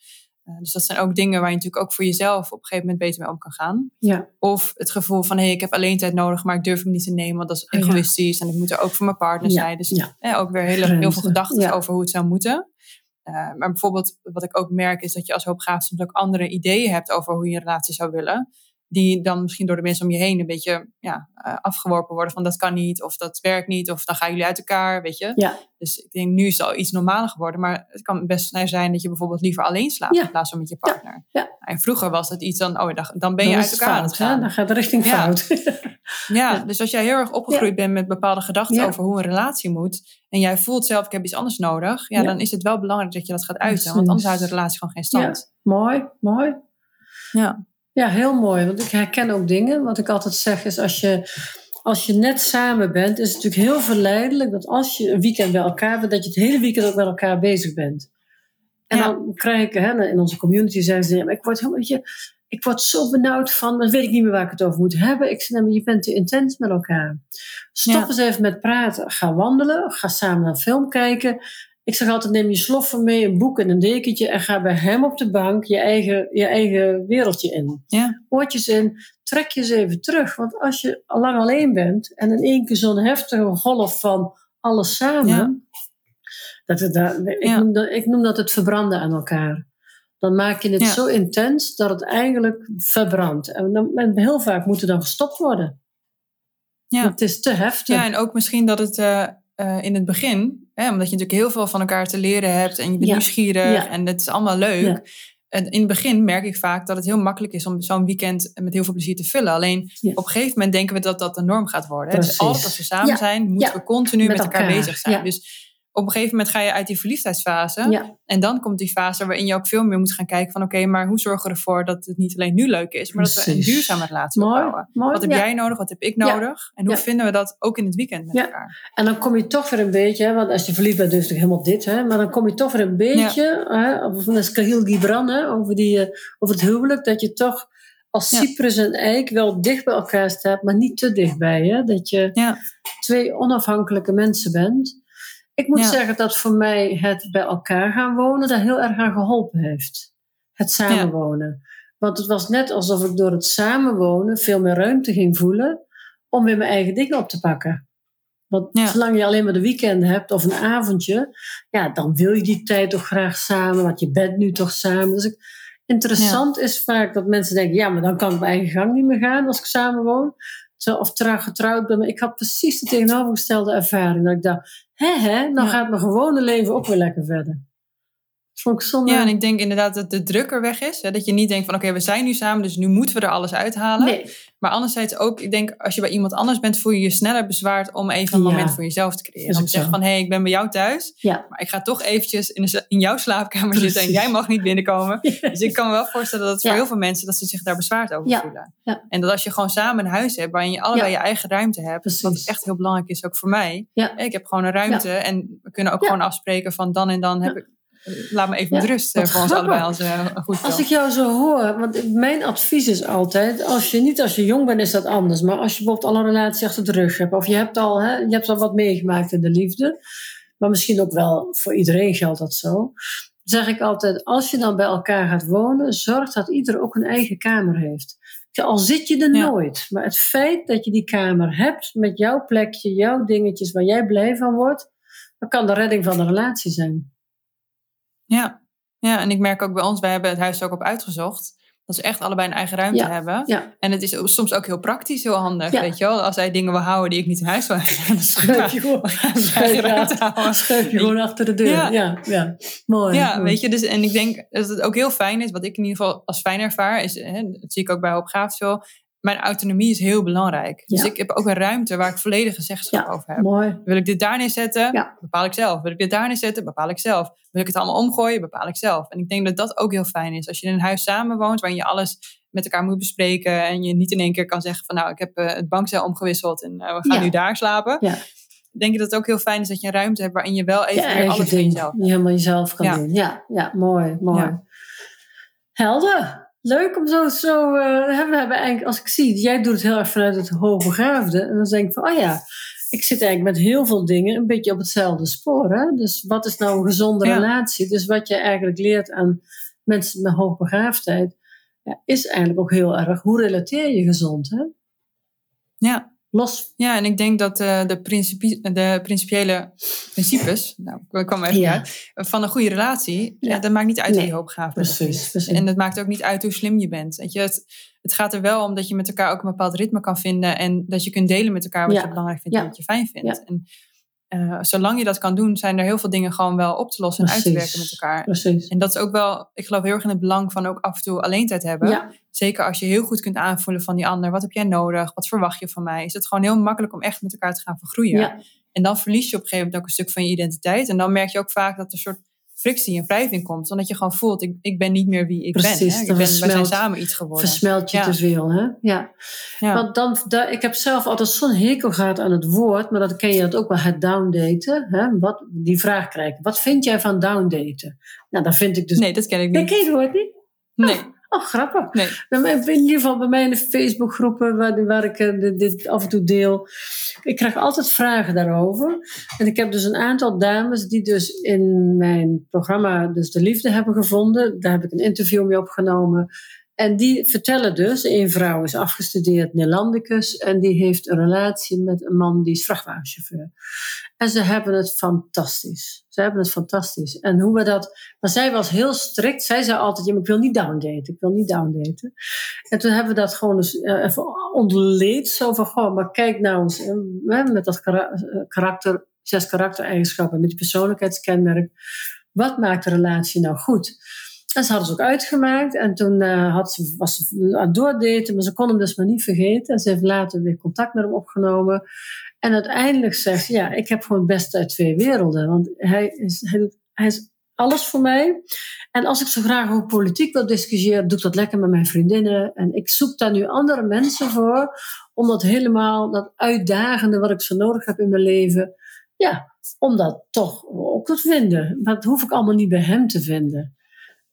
Eh, dus dat zijn ook dingen waar je natuurlijk ook voor jezelf op een gegeven moment beter mee om kan gaan. ja, Of het gevoel van, hé, hey, ik heb alleen tijd nodig, maar ik durf hem niet te nemen, want dat is Ja. egoïstisch. En ik moet er ook voor mijn partner Ja, zijn. Dus eh, ook weer hele, heel veel gedachten over hoe het zou moeten. Eh, maar bijvoorbeeld, wat ik ook merk, is dat je als hoopgaaf soms ook andere ideeën hebt over hoe je een relatie zou willen. Die dan misschien door de mensen om je heen een beetje ja, eh, afgeworpen worden van dat kan niet, of dat werkt niet, of dan gaan jullie uit elkaar, weet je. ja, Dus ik denk, nu is het al iets normaler geworden. Maar het kan best zijn dat je bijvoorbeeld liever alleen slaapt Ja. in plaats van met je partner. ja. En vroeger was het iets dan, oh, dan, dan ben je Dan uit het elkaar aan fout, het hè? gaan. Dan gaat het richting Ja. fout. *laughs* Ja, Ja. dus als jij heel erg opgegroeid bent met bepaalde gedachten over hoe een relatie moet. En jij voelt zelf, ik heb iets anders nodig. Ja, dan is het wel belangrijk dat je dat gaat uiten. Want anders houdt de relatie gewoon geen stand. mooi, mooi. Ja. Ja, heel mooi. Want ik herken ook dingen. Wat ik altijd zeg is, als je, als je net samen bent, is het natuurlijk heel verleidelijk dat als je een weekend bij elkaar bent, dat je het hele weekend ook met elkaar bezig bent. En Ja. dan krijg ik, hè, in onze community zeggen ze, ja, maar ik word helemaal, je, ik word zo benauwd van, dan weet ik niet meer waar ik het over moet hebben. Ik zeg, maar je bent te intens met elkaar. Stop Ja. eens even met praten. Ga wandelen. Ga samen naar een film kijken. Ik zeg altijd, neem je sloffen mee, een boek en een dekentje en ga bij hem op de bank je eigen, je eigen wereldje in. Ja. Oortjes in, trek je eens even terug. Want als je al lang alleen bent en in één keer zo'n heftige golf van alles samen, Ja. dat het, daar- ik, Ja. noem dat, ik noem dat het verbranden aan elkaar. Dan maak je het Ja. zo intens dat het eigenlijk verbrandt. En, dan, en heel vaak moet er dan gestopt worden. Ja. Want het is te heftig. ja, en ook misschien dat het eh, eh, in het begin, hè, omdat je natuurlijk heel veel van elkaar te leren hebt. En je bent Ja. nieuwsgierig Ja. en het is allemaal leuk. En in het begin merk ik vaak dat het heel makkelijk is om zo'n weekend met heel veel plezier te vullen. Alleen op een gegeven moment denken we dat dat de norm gaat worden. hè. Dus altijd als we samen zijn, moeten we continu met, Met elkaar, elkaar. bezig zijn. Dus op een gegeven moment ga je uit die verliefdheidsfase. ja, En dan komt die fase waarin je ook veel meer moet gaan kijken van... oké, maar hoe zorgen we ervoor dat het niet alleen nu leuk is... maar dat we een duurzame relatie mooi. opbouwen. mooi Wat heb ja. jij nodig? Wat heb ik nodig? En hoe vinden we dat ook in het weekend met Ja. elkaar? En dan kom je toch weer een beetje, hè, want als je verliefd bent, het natuurlijk helemaal dit, hè, maar dan kom je toch weer een beetje, hè, van de Kahil Gibran, hè, over, die, eh, over het huwelijk, dat je toch als cyprus en eik wel dicht bij elkaar staat, maar niet te dichtbij. Hè? Dat je twee onafhankelijke mensen bent. Ik moet Ja. zeggen dat voor mij het bij elkaar gaan wonen daar heel erg aan geholpen heeft. Het samenwonen. Want het was net alsof ik door het samenwonen veel meer ruimte ging voelen om weer mijn eigen dingen op te pakken. Want Ja. zolang je alleen maar de weekend hebt of een avondje, ja, dan wil je die tijd toch graag samen, want je bent nu toch samen. Dus ik, interessant is vaak dat mensen denken, ja, maar dan kan ik mijn eigen gang niet meer gaan als ik samen woon. Zo, of trouw getrouwd ben. Maar ik had precies de tegenovergestelde ervaring. Dat ik dacht, hè hè, dan Ja. gaat mijn gewone leven ook weer lekker verder. Vond ik zonde. Ja, en ik denk inderdaad dat de druk er weg is. Hè? Dat je niet denkt van oké, we zijn nu samen, dus nu moeten we er alles uithalen. Nee. Maar anderzijds ook, ik denk als je bij iemand anders bent, voel je je sneller bezwaard om even een Ja. moment voor jezelf te creëren. Om te zeggen van hé, hey, ik ben bij jou thuis, Ja. maar ik ga toch eventjes in, de, in jouw slaapkamer zitten en Precies. jij mag niet binnenkomen. *laughs* Dus ik kan me wel voorstellen dat het voor heel veel mensen dat ze zich daar bezwaard over voelen. Ja. En dat als je gewoon samen een huis hebt waarin je allebei je eigen ruimte hebt, wat Precies. echt heel belangrijk is ook voor mij. Ja. Ik heb gewoon een ruimte en we kunnen ook gewoon afspreken van dan en dan heb ik, laat me even Ja. met rust voor ons allebei als eh, goed Als ik jou zo hoor, want mijn advies is altijd, als je niet als je jong bent is dat anders, maar als je bijvoorbeeld al een relatie achter de rug hebt, of je hebt al, hè, je hebt al wat meegemaakt in de liefde, maar misschien ook wel voor iedereen geldt dat zo, zeg ik altijd, als je dan bij elkaar gaat wonen, zorg dat ieder ook een eigen kamer heeft. Al zit je er Ja. nooit, maar het feit dat je die kamer hebt met jouw plekje, jouw dingetjes waar jij blij van wordt, dat kan de redding van de relatie zijn. Ja. ja, en ik merk ook bij ons, wij hebben het huis er ook op uitgezocht. Dat ze echt allebei een eigen ruimte Ja. hebben. Ja. En het is soms ook heel praktisch, heel handig. Ja. Weet je wel? Als hij dingen wil houden die ik niet in huis wil hebben, dan. Schuif je gewoon, schuif je achter- gewoon de deur. Ja, Ja. mooi. Ja, mooi. weet je, dus, en ik denk dat het ook heel fijn is, wat ik in ieder geval als fijn ervaar, is, hè, dat zie ik ook bij Hoop veel, mijn autonomie is heel belangrijk. Dus ik heb ook een ruimte waar ik volledige zeggenschap Ja, over heb. Mooi. Wil ik dit daar neerzetten? Ja. Bepaal ik zelf. Wil ik dit daar neerzetten? Bepaal ik zelf. Wil ik het allemaal omgooien? Bepaal ik zelf. En ik denk dat dat ook heel fijn is. Als je in een huis samenwoont waarin je alles met elkaar moet bespreken en je niet in één keer kan zeggen van nou, ik heb eh, het bankcel omgewisseld en eh, we gaan nu daar slapen. Ja. Denk je dat het ook heel fijn is dat je een ruimte hebt waarin je wel even weer alles voor ding. jezelf Je helemaal jezelf kan doen. Ja, ja mooi, mooi. Helder. Leuk om zo, zo eh, we hebben eigenlijk, als ik zie, jij doet het heel erg vanuit het hoogbegaafde. En dan denk ik van, oh ja, ik zit eigenlijk met heel veel dingen een beetje op hetzelfde spoor. Hè? Dus wat is nou een gezonde Ja. relatie? Dus wat je eigenlijk leert aan mensen met hoogbegaafdheid, ja, is eigenlijk ook heel erg, hoe relateer je gezond? Hè? Ja. Los. Ja, en ik denk dat eh, de, de principiële principes, *laughs* nou, ik kwam even Ja. uit, van een goede relatie, Ja. ja. dat maakt niet uit Nee, hoe je hoogbegaafd bent. precies. En het maakt ook niet uit hoe slim je bent. Weet je, het, het gaat er wel om dat je met elkaar ook een bepaald ritme kan vinden en dat je kunt delen met elkaar wat Ja. je belangrijk vindt en wat je fijn vindt. En eh, zolang je dat kan doen, zijn er heel veel dingen gewoon wel op te lossen en uit te werken met elkaar. Precies. En dat is ook wel, ik geloof heel erg in het belang van ook af en toe alleen tijd hebben. Ja, Zeker als je heel goed kunt aanvoelen van die ander. Wat heb jij nodig? Wat verwacht je van mij? Is het gewoon heel makkelijk om echt met elkaar te gaan vergroeien. ja, En dan verlies je op een gegeven moment ook een stuk van je identiteit. En dan merk je ook vaak dat er een soort frictie en wrijving komt. Omdat je gewoon voelt, ik, ik ben niet meer wie ik Precies, ben. Hè? Ik wij zijn versmelt- samen iets geworden. versmelt je Ja. te veel. Hè? Ja. Ja. Want dan, da- ik heb zelf altijd zo'n hekel gehad aan het woord, maar dat ken je dat ook wel, het downdaten. Hè? Wat, die vraag krijgen. Wat vind jij van downdaten? Nou, dan vind ik dus... Nee, dat ken ik niet. ken je het woord niet? Nee, Oh, grappig. nee. Nou, maar In ieder geval bij mij in de Facebookgroepen waar, waar ik eh, dit, dit af en toe deel. Ik krijg altijd vragen daarover. En ik heb dus een aantal dames die dus in mijn programma dus de liefde hebben gevonden. Daar heb ik een interview mee opgenomen. En die vertellen dus, een vrouw is afgestudeerd Nederlandicus en die heeft een relatie met een man die is vrachtwagenchauffeur. En ze hebben het fantastisch. Ze hebben het fantastisch. En hoe we dat. Maar zij was heel strikt. Zij zei altijd: ik wil niet downdaten. Ik wil niet downdaten. En toen hebben we dat gewoon eens eh, ontleed. Zo van: goh, maar kijk nou eens. eh, Met dat eh, karakter, zes karaktereigenschappen, met die persoonlijkheidskenmerk. Wat maakt de relatie nou goed? En ze hadden ze ook uitgemaakt. En toen eh, had ze, was ze aan het maar ze kon hem dus maar niet vergeten. En ze heeft later weer contact met hem opgenomen. En uiteindelijk zegt ze, ja, ik heb gewoon het beste uit twee werelden. Want hij is, hij, alles voor mij. En als ik zo graag over politiek wil discussiëren, doe ik dat lekker met mijn vriendinnen. En ik zoek daar nu andere mensen voor, om dat helemaal, dat uitdagende wat ik zo nodig heb in mijn leven, ja, om dat toch ook te vinden. Dat hoef ik allemaal niet bij hem te vinden.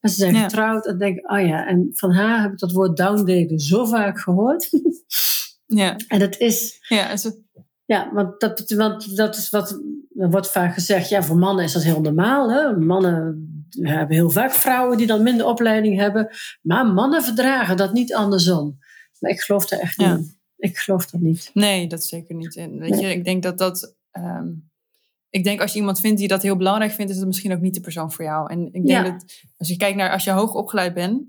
En ze zijn Ja. getrouwd en denk ik, oh ja, en van haar heb ik dat woord downdaten zo vaak gehoord. *laughs* Ja, en het is, ja, zo- ja, want dat, want dat is wat er wordt vaak gezegd. Ja, voor mannen is dat heel normaal. Hè? Mannen hebben heel vaak vrouwen die dan minder opleiding hebben. Maar mannen verdragen dat niet andersom. Maar ik geloof daar echt Ja. niet in. Ik geloof dat niet. nee, dat zeker niet. En weet Nee. je, ik denk dat dat. ehm, ik denk als je iemand vindt die dat heel belangrijk vindt, is het misschien ook niet de persoon voor jou. En ik denk Ja. dat als je kijkt naar als je hoog opgeleid bent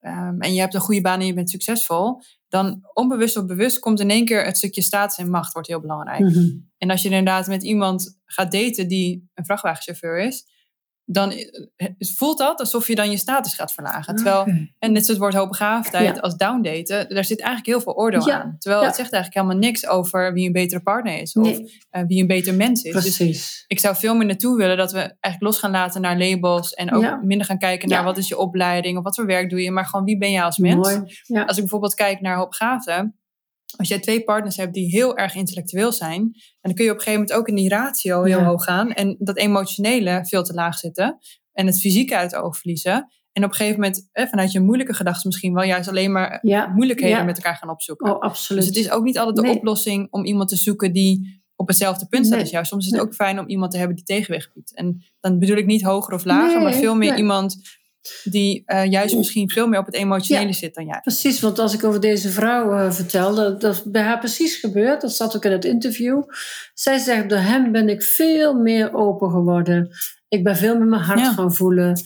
ehm, en je hebt een goede baan en je bent succesvol, dan onbewust of bewust komt in één keer het stukje status en macht wordt heel belangrijk. Mhm. En als je inderdaad met iemand gaat daten die een vrachtwagenchauffeur is, dan eh, voelt dat alsof je dan je status gaat verlagen. Terwijl, en net zoals het woord hoogbegaafdheid ja. als downdaten, daar zit eigenlijk heel veel oordeel aan. Terwijl het zegt eigenlijk helemaal niks over wie een betere partner is of uh, wie een beter mens is. Dus Precies. Dus ik zou veel meer naartoe willen dat we eigenlijk los gaan laten naar labels en ook minder gaan kijken naar wat is je opleiding of wat voor werk doe je, maar gewoon wie ben je als mens. Als ik bijvoorbeeld kijk naar hoogbegaafden, als jij twee partners hebt die heel erg intellectueel zijn, en dan kun je op een gegeven moment ook in die ratio heel hoog gaan en dat emotionele veel te laag zitten en het fysieke uit het oog verliezen. En op een gegeven moment, eh, vanuit je moeilijke gedachten misschien wel juist alleen maar moeilijkheden met elkaar gaan opzoeken. Oh, absoluut. Dus het is ook niet altijd de oplossing om iemand te zoeken die op hetzelfde punt staat als jou. Soms is het ook fijn om iemand te hebben die tegenwicht biedt. En dan bedoel ik niet hoger of lager, maar veel meer iemand die uh, juist misschien veel meer op het emotionele zit dan jij. Precies, want als ik over deze vrouw uh, vertel, dat, dat bij haar precies gebeurd. Dat zat ook in het interview. Zij zegt, door hem ben ik veel meer open geworden. Ik ben veel meer mijn hart gaan voelen.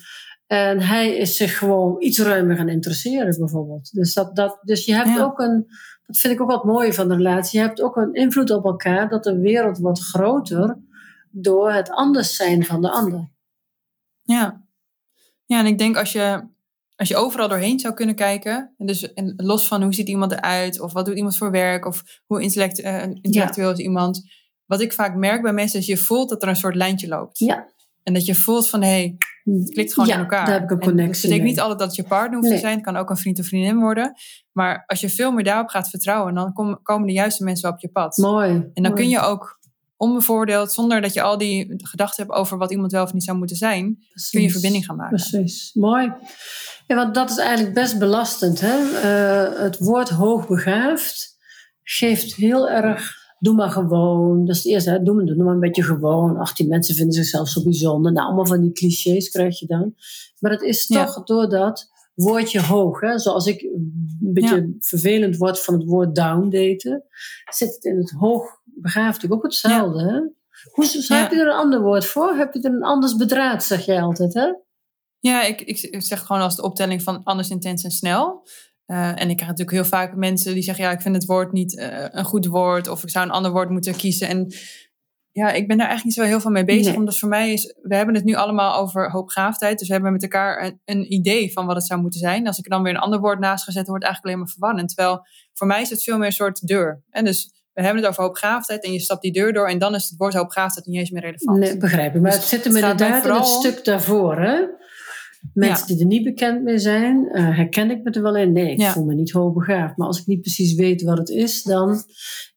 En hij is zich gewoon iets ruimer gaan interesseren, bijvoorbeeld. Dus, dat, dat, dus je hebt ook een, dat vind ik ook wat mooi van de relatie, je hebt ook een invloed op elkaar dat de wereld wordt groter door het anders zijn van de ander. Ja, ja, en ik denk als je, als je overal doorheen zou kunnen kijken, en dus en los van hoe ziet iemand eruit, of wat doet iemand voor werk, of hoe intellect, uh, intellectueel is iemand. Wat ik vaak merk bij mensen is je voelt dat er een soort lijntje loopt. Ja. En dat je voelt van hé, hey, het klikt gewoon in elkaar. Daar heb ik een connectie. Het betekent niet altijd dat het je partner hoeft te zijn. Het kan ook een vriend of vriendin worden. Maar als je veel meer daarop gaat vertrouwen, dan komen de juiste mensen op je pad. Mooi. En dan kun je ook onbevoordeeld, zonder dat je al die gedachten hebt over wat iemand wel of niet zou moeten zijn, kun je verbinding gaan maken. Precies, mooi. Ja, want dat is eigenlijk best belastend. Hè? Uh, het woord hoogbegaafd geeft heel erg. Doe maar gewoon. Dat is het eerste. Hè? Doe, maar, doe maar een beetje gewoon. Ach, die mensen vinden zichzelf zo bijzonder. Nou, allemaal van die clichés krijg je dan. Maar het is toch ja. doordat woordje hoog. Hè? Zoals ik een beetje vervelend word van het woord downdaten, zit het in het hoog begaafd ook hetzelfde. Hè? Hoe, heb je er een ander woord voor? Heb je er een anders bedraad, zeg jij altijd, hè? Ja, ik, ik zeg gewoon als de optelling van anders, intens en snel. Uh, en ik krijg natuurlijk heel vaak mensen die zeggen: Ja, ik vind het woord niet uh, een goed woord, of ik zou een ander woord moeten kiezen. En ja, ik ben daar eigenlijk niet zo heel veel mee bezig. Nee. Omdat voor mij is, we hebben het nu allemaal over hoopgaafdheid. Dus we hebben met elkaar een, een, idee van wat het zou moeten zijn. Als ik er dan weer een ander woord naast ga zetten, wordt het eigenlijk alleen maar verwarrend. Terwijl voor mij is het veel meer een soort deur. En dus we hebben het over hoopgaafdheid en je stapt die deur door en dan is het woord hoopgaafdheid niet eens meer relevant. Nee, begrijp ik. Maar dus het zit hem inderdaad vooral... in het stuk daarvoor, hè? Mensen die er niet bekend mee zijn, uh, herken ik me er wel in. Nee, ik voel me niet hoogbegaafd. Maar als ik niet precies weet wat het is, dan...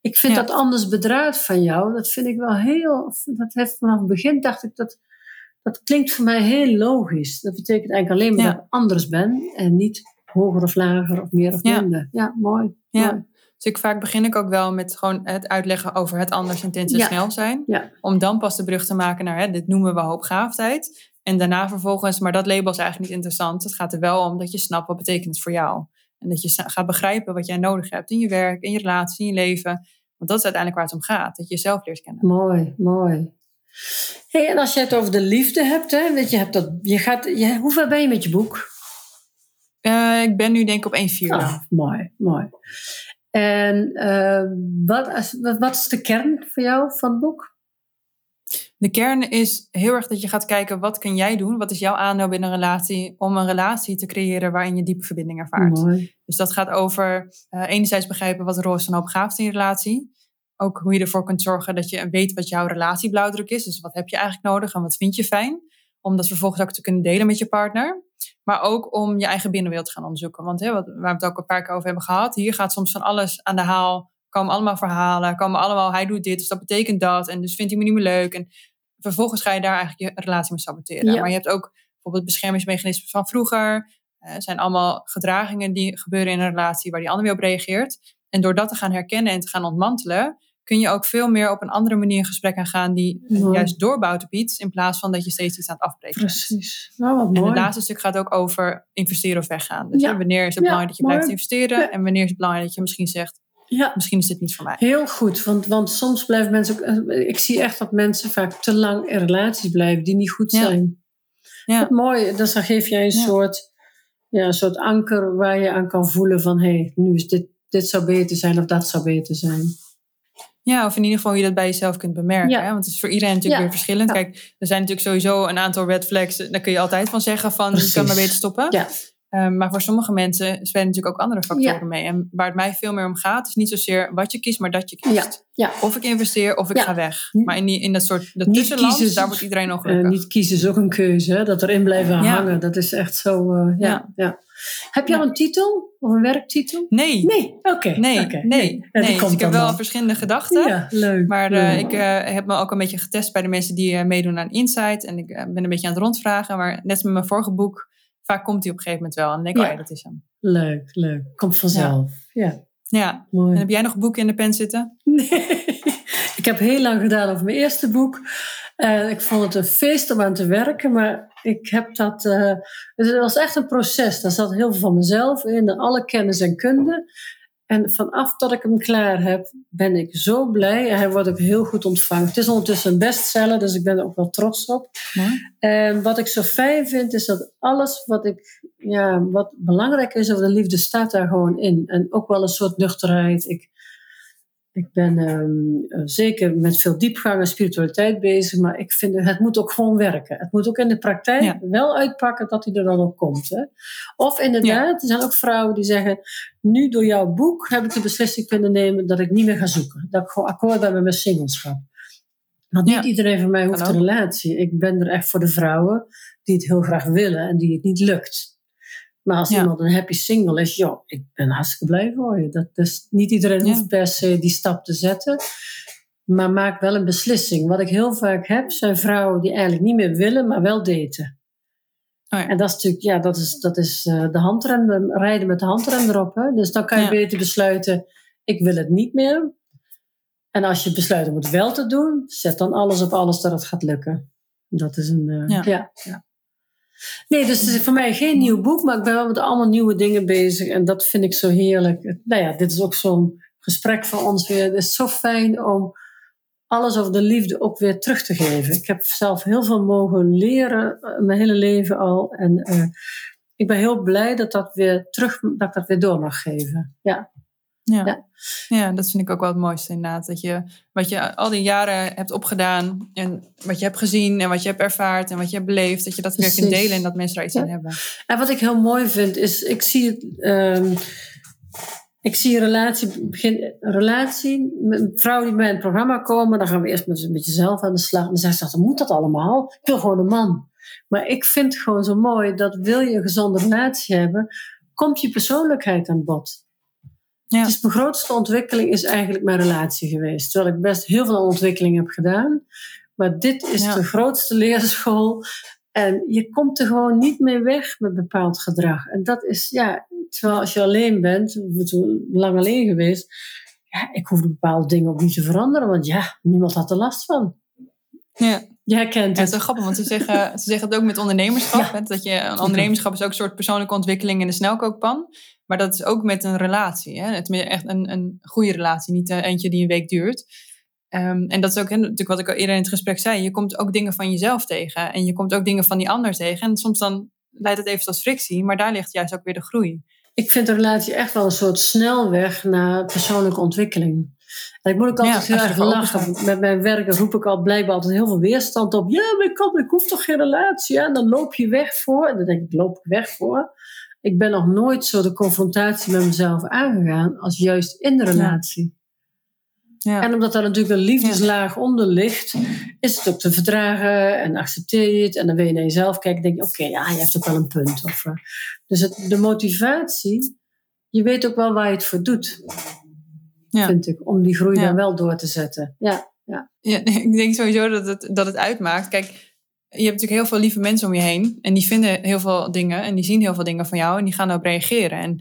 Ik vind dat anders bedraad van jou. Dat vind ik wel heel... Dat heeft vanaf het begin dacht ik dat... Dat klinkt voor mij heel logisch. Dat betekent eigenlijk alleen maar dat ik anders ben. En niet hoger of lager of meer of minder. Ja, mooi. Ja. mooi. Dus ik, vaak begin ik ook wel met gewoon het uitleggen over het anders, intens en snel zijn. Om dan pas de brug te maken naar, hè, dit noemen we hoopgaafdheid. En daarna vervolgens, maar dat label is eigenlijk niet interessant. Het gaat er wel om dat je snapt wat betekent het voor jou. En dat je gaat begrijpen wat jij nodig hebt in je werk, in je relatie, in je leven. Want dat is uiteindelijk waar het om gaat. Dat je jezelf leert kennen. Mooi, mooi. Hey, en als je het over de liefde hebt, hè, weet je, hebt dat, je gaat, je, hoe ver ben je met je boek? Uh, ik ben nu denk ik op 1 vierde. Oh, mooi, mooi. En uh, wat, wat is de kern voor jou van het boek? De kern is heel erg dat je gaat kijken wat kun jij doen, wat is jouw aandeel binnen een relatie om een relatie te creëren waarin je diepe verbinding ervaart. Mooi. Dus dat gaat over uh, enerzijds begrijpen wat de rol is van hoopbegaafd in je relatie. Ook hoe je ervoor kunt zorgen dat je weet wat jouw relatieblauwdruk is. Dus wat heb je eigenlijk nodig en wat vind je fijn. Om dat vervolgens ook te kunnen delen met je partner. Maar ook om je eigen binnenwereld te gaan onderzoeken. Want hè, wat, waar we het ook een paar keer over hebben gehad. Hier gaat soms van alles aan de haal. Komen allemaal verhalen. Komen allemaal, hij doet dit, dus dat betekent dat. En dus vindt hij me niet meer leuk. En vervolgens ga je daar eigenlijk je relatie mee saboteren. Ja. Maar je hebt ook bijvoorbeeld beschermingsmechanismen van vroeger. Het zijn allemaal gedragingen die gebeuren in een relatie waar die ander weer op reageert. En door dat te gaan herkennen en te gaan ontmantelen, kun je ook veel meer op een andere manier in gesprek aan gaan die Mooi. juist doorbouwt op iets, in plaats van dat je steeds iets aan het afbreken. Precies. Nou, wat En mooi. het laatste stuk gaat ook over investeren of weggaan. Dus Ja. wanneer is het belangrijk dat je blijft investeren en wanneer is het belangrijk dat je misschien zegt, Ja, misschien is dit niet voor mij. heel goed. Want, want soms blijven mensen ook... eh, Ik zie echt dat mensen vaak te lang in relaties blijven die niet goed Ja. zijn. Ja. Wat mooi. Dus dan geef jij een, Ja. soort, ja, een soort anker waar je aan kan voelen van... hé, hey, nu is dit, dit zou beter zijn of dat zou beter zijn. Ja, of in ieder geval hoe je dat bij jezelf kunt bemerken. Ja. Hè? Want het is voor iedereen natuurlijk Ja. weer verschillend. Ja. Kijk, er zijn natuurlijk sowieso een aantal red flags. Daar kun je altijd van zeggen van, je kan maar beter stoppen. Ja. Ehm, maar voor sommige mensen spelen natuurlijk ook andere factoren Ja. mee. En waar het mij veel meer om gaat, is niet zozeer wat je kiest, maar dat je kiest. Ja. Of ik investeer, of ik Ja. ga weg. Hm. Maar in, die, in dat soort dat tussenland, kiezen- daar wordt iedereen nog Eh, gelukkig. niet kiezen is ook een keuze, hè? dat erin blijven Ja. hangen. Dat is echt zo. eh, ja, Ja. ja. Heb je Ja. al een titel of een werktitel? nee, Nee, oké. nee, nee. Ja, nee. Dus ik heb wel verschillende gedachten. Ja, leuk. Maar eh, ik eh, heb me ook een beetje getest bij de mensen die eh, meedoen aan Insight. En ik eh, ben een beetje aan het rondvragen. Maar net met mijn vorige boek, vaak komt die op een gegeven moment wel. En dan denk ik, Ja. oh ja, dat is hem. Leuk, leuk. Komt vanzelf. Ja, Ja. mooi. En heb jij nog boeken in de pen zitten? Nee. Ik heb heel lang gedaan over mijn eerste boek. En ik vond het een feest om aan te werken, maar ik heb dat. eh, het was echt een proces. Daar zat heel veel van mezelf in, alle kennis en kunde. En vanaf dat ik hem klaar heb, ben ik zo blij. En hij wordt ook heel goed ontvangen. Het is ondertussen een bestseller, dus ik ben er ook wel trots op. En wat ik zo fijn vind, is dat alles wat, ik, ja, wat belangrijk is over de liefde, staat daar gewoon in. En ook wel een soort nuchterheid. Ik, ik ben ehm, zeker met veel diepgang en spiritualiteit bezig, maar ik vind het moet ook gewoon werken. Het moet ook in de praktijk Ja. wel uitpakken dat hij er dan ook komt. Hè? Of inderdaad, er zijn ook vrouwen die zeggen, nu door jouw boek heb ik de beslissing kunnen nemen dat ik niet meer ga zoeken. Dat ik gewoon akkoord ben met mijn singelschap. Want niet Ja. iedereen van mij hoeft Kan een relatie. Ik ben er echt voor de vrouwen die het heel graag willen en die het niet lukt. Maar als Ja. iemand een happy single is, joh, ik ben hartstikke blij voor je. Dat, dus niet iedereen Ja. hoeft per se die stap te zetten. Maar maak wel een beslissing. Wat ik heel vaak heb, zijn vrouwen die eigenlijk niet meer willen, maar wel daten. Oh ja. En dat is natuurlijk, ja, dat is, dat is eh, de handrem, rijden met de handrem erop. Hè? Dus dan kan je beter besluiten, ik wil het niet meer. En als je besluit om het wel te doen, zet dan alles op alles dat het gaat lukken. Dat is een, eh, Ja. ja. Nee, dus het is voor mij geen nieuw boek, maar ik ben wel met allemaal nieuwe dingen bezig. En dat vind ik zo heerlijk. Nou ja, dit is ook zo'n gesprek van ons weer. Het is zo fijn om alles over de liefde ook weer terug te geven. Ik heb zelf heel veel mogen leren, eh, mijn hele leven al. En eh, ik ben heel blij dat, dat, weer terug, dat ik dat weer door mag geven. Ja, Ja. Ja. Ja. dat vind ik ook wel het mooiste inderdaad. Dat je wat je al die jaren hebt opgedaan en wat je hebt gezien en wat je hebt ervaard en wat je hebt beleefd, dat je dat weer kunt delen en dat mensen daar iets Ja. aan hebben. En wat ik heel mooi vind, is ik zie het. ehm, ik zie een relatie, begin, een relatie met vrouwen die bij een programma komen. Dan gaan we eerst met een beetje zelf aan de slag. En dan zeggen ze, moet dat allemaal? Ik wil gewoon een man. Maar ik vind het gewoon zo mooi dat wil je een gezonde relatie hebben, komt je persoonlijkheid aan bod. Ja. Dus mijn grootste ontwikkeling is eigenlijk mijn relatie geweest. Terwijl ik best heel veel ontwikkeling heb gedaan. Maar dit is Ja. de grootste leerschool. En je komt er gewoon niet mee weg met bepaald gedrag. En dat is, ja, terwijl als je alleen bent, lang alleen geweest. Ja, ik hoefde bepaalde dingen ook niet te veranderen. Want ja, niemand had er last van. Ja. Jij kent Ja, het het. is wel grappig, want ze zeggen, ze zeggen het ook met ondernemerschap. *laughs* Ja. Hè, dat je, ondernemerschap is ook een soort persoonlijke ontwikkeling in de snelkookpan. Maar dat is ook met een relatie. Hè? Het is echt een, een goede relatie, niet eh, eentje die een week duurt. Ehm, en dat is ook hè, natuurlijk wat ik al eerder in het gesprek zei. Je komt ook dingen van jezelf tegen. En je komt ook dingen van die ander tegen. En soms dan leidt het even tot frictie. Maar daar ligt juist ook weer de groei. Ik vind de relatie echt wel een soort snelweg naar persoonlijke ontwikkeling. En ik moet ook Ja, altijd heel als je erg lachen. Met mijn werk roep ik al blijkbaar altijd heel veel weerstand op. Ja, maar ik, kan, ik hoef toch geen relatie? Ja? En dan loop je weg voor. En dan denk ik, loop ik weg voor? Ik ben nog nooit zo de confrontatie met mezelf aangegaan als juist in de relatie. Ja. En omdat er natuurlijk een liefdeslaag onder ligt, is het ook te verdragen en accepteer je het. En dan wil je naar jezelf kijken en denk je, oké, ja, je hebt ook wel een punt. Of, eh, dus het, de motivatie, je weet ook wel waar je het voor doet, Ja. vind ik, om die groei dan wel door te zetten. Ja, ja. Ja, *laughs* ik denk sowieso dat het, dat het uitmaakt. Kijk, je hebt natuurlijk heel veel lieve mensen om je heen. En die vinden heel veel dingen. En die zien heel veel dingen van jou. En die gaan daarop reageren. En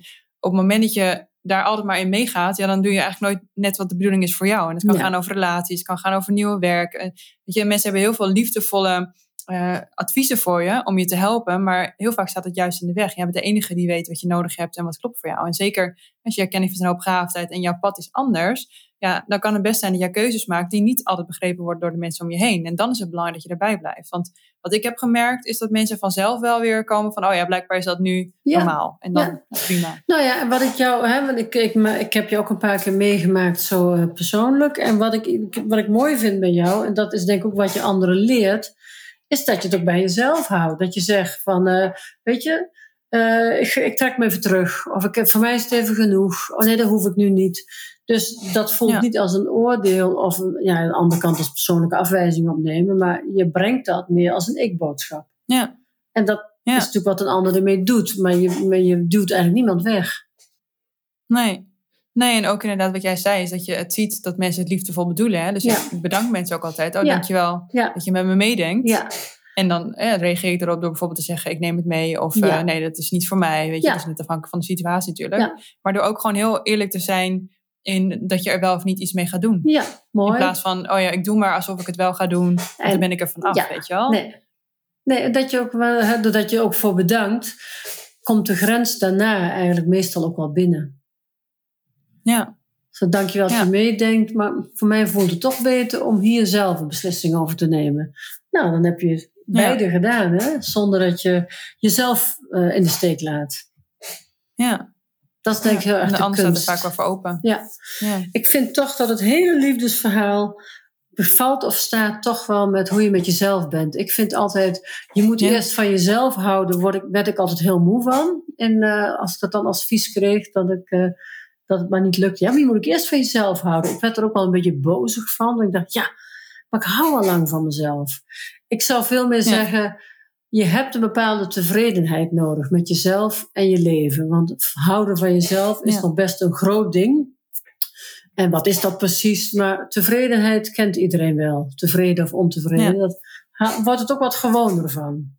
op het moment dat je daar altijd maar in meegaat. Ja, dan doe je eigenlijk nooit net wat de bedoeling is voor jou. En het kan Ja. gaan over relaties. Het kan gaan over nieuwe werk. En, weet je, mensen hebben heel veel liefdevolle eh, adviezen voor je om je te helpen, maar heel vaak staat het juist in de weg. Je bent de enige die weet wat je nodig hebt en wat klopt voor jou. En zeker als je erkenning van een hoop begaafdheid en jouw pad is anders, ja, dan kan het best zijn dat je keuzes maakt die niet altijd begrepen worden door de mensen om je heen. En dan is het belangrijk dat je erbij blijft. Want wat ik heb gemerkt is dat mensen vanzelf wel weer komen van, oh ja, blijkbaar is dat nu normaal. En dan ja. prima. Nou ja, en wat ik jou, hè, want ik, ik, ik heb je ook een paar keer meegemaakt zo uh, persoonlijk. En wat ik, wat ik mooi vind bij jou, en dat is denk ik ook wat je anderen leert, is dat je het ook bij jezelf houdt. Dat je zegt van, uh, weet je, uh, ik, ik, trek me even terug. Of ik, voor mij is het even genoeg. Oh nee, dat hoef ik nu niet. Dus dat voelt niet als een oordeel of een, ja, aan de andere kant als persoonlijke afwijzing opnemen, maar je brengt dat meer als een ik-boodschap. Ja. En dat is natuurlijk wat een ander ermee doet, maar je, maar je duwt eigenlijk niemand weg. Nee. Nee, en ook inderdaad wat jij zei, is dat je het ziet dat mensen het liefdevol bedoelen. Hè? Dus ik bedank mensen ook altijd. Oh, ja. dankjewel ja. dat je met me meedenkt. Ja. En dan eh, reageer ik erop door bijvoorbeeld te zeggen: Ik neem het mee. Of uh, nee, dat is niet voor mij. Weet je, dat is net afhankelijk van de situatie natuurlijk. Maar door ook gewoon heel eerlijk te zijn in dat je er wel of niet iets mee gaat doen. Ja, mooi. In plaats van, oh ja, ik doe maar alsof ik het wel ga doen. En dan ben ik er van af, weet je wel. Nee, nee dat je ook, doordat je ook voor bedankt, komt de grens daarna eigenlijk meestal ook wel binnen. Ja. Zo, dankjewel dat je meedenkt, maar voor mij voelt het toch beter om hier zelf een beslissing over te nemen. Nou, dan heb je beide gedaan, hè? zonder dat je jezelf uh, in de steek laat. Ja. Dat is denk ik heel erg de, de ander kunst. staat er vaak wel voor open. Ja. ja. Ik vind toch dat het hele liefdesverhaal bevalt of staat toch wel met hoe je met jezelf bent. Ik vind altijd, je moet eerst van jezelf houden, word ik, werd ik altijd heel moe van. En eh, als ik dat dan als advies kreeg, dat, ik, eh, dat het maar niet lukt. Ja, maar je moet ik eerst van jezelf houden. Ik werd er ook wel een beetje bozig van. Ik dacht, ja, maar ik hou al lang van mezelf. Ik zou veel meer Ja. zeggen, je hebt een bepaalde tevredenheid nodig met jezelf en je leven. Want houden van jezelf is Ja. nog best een groot ding. En wat is dat precies? Maar tevredenheid kent iedereen wel. Tevreden of ontevreden. Ja. Dat wordt het ook wat gewoner van.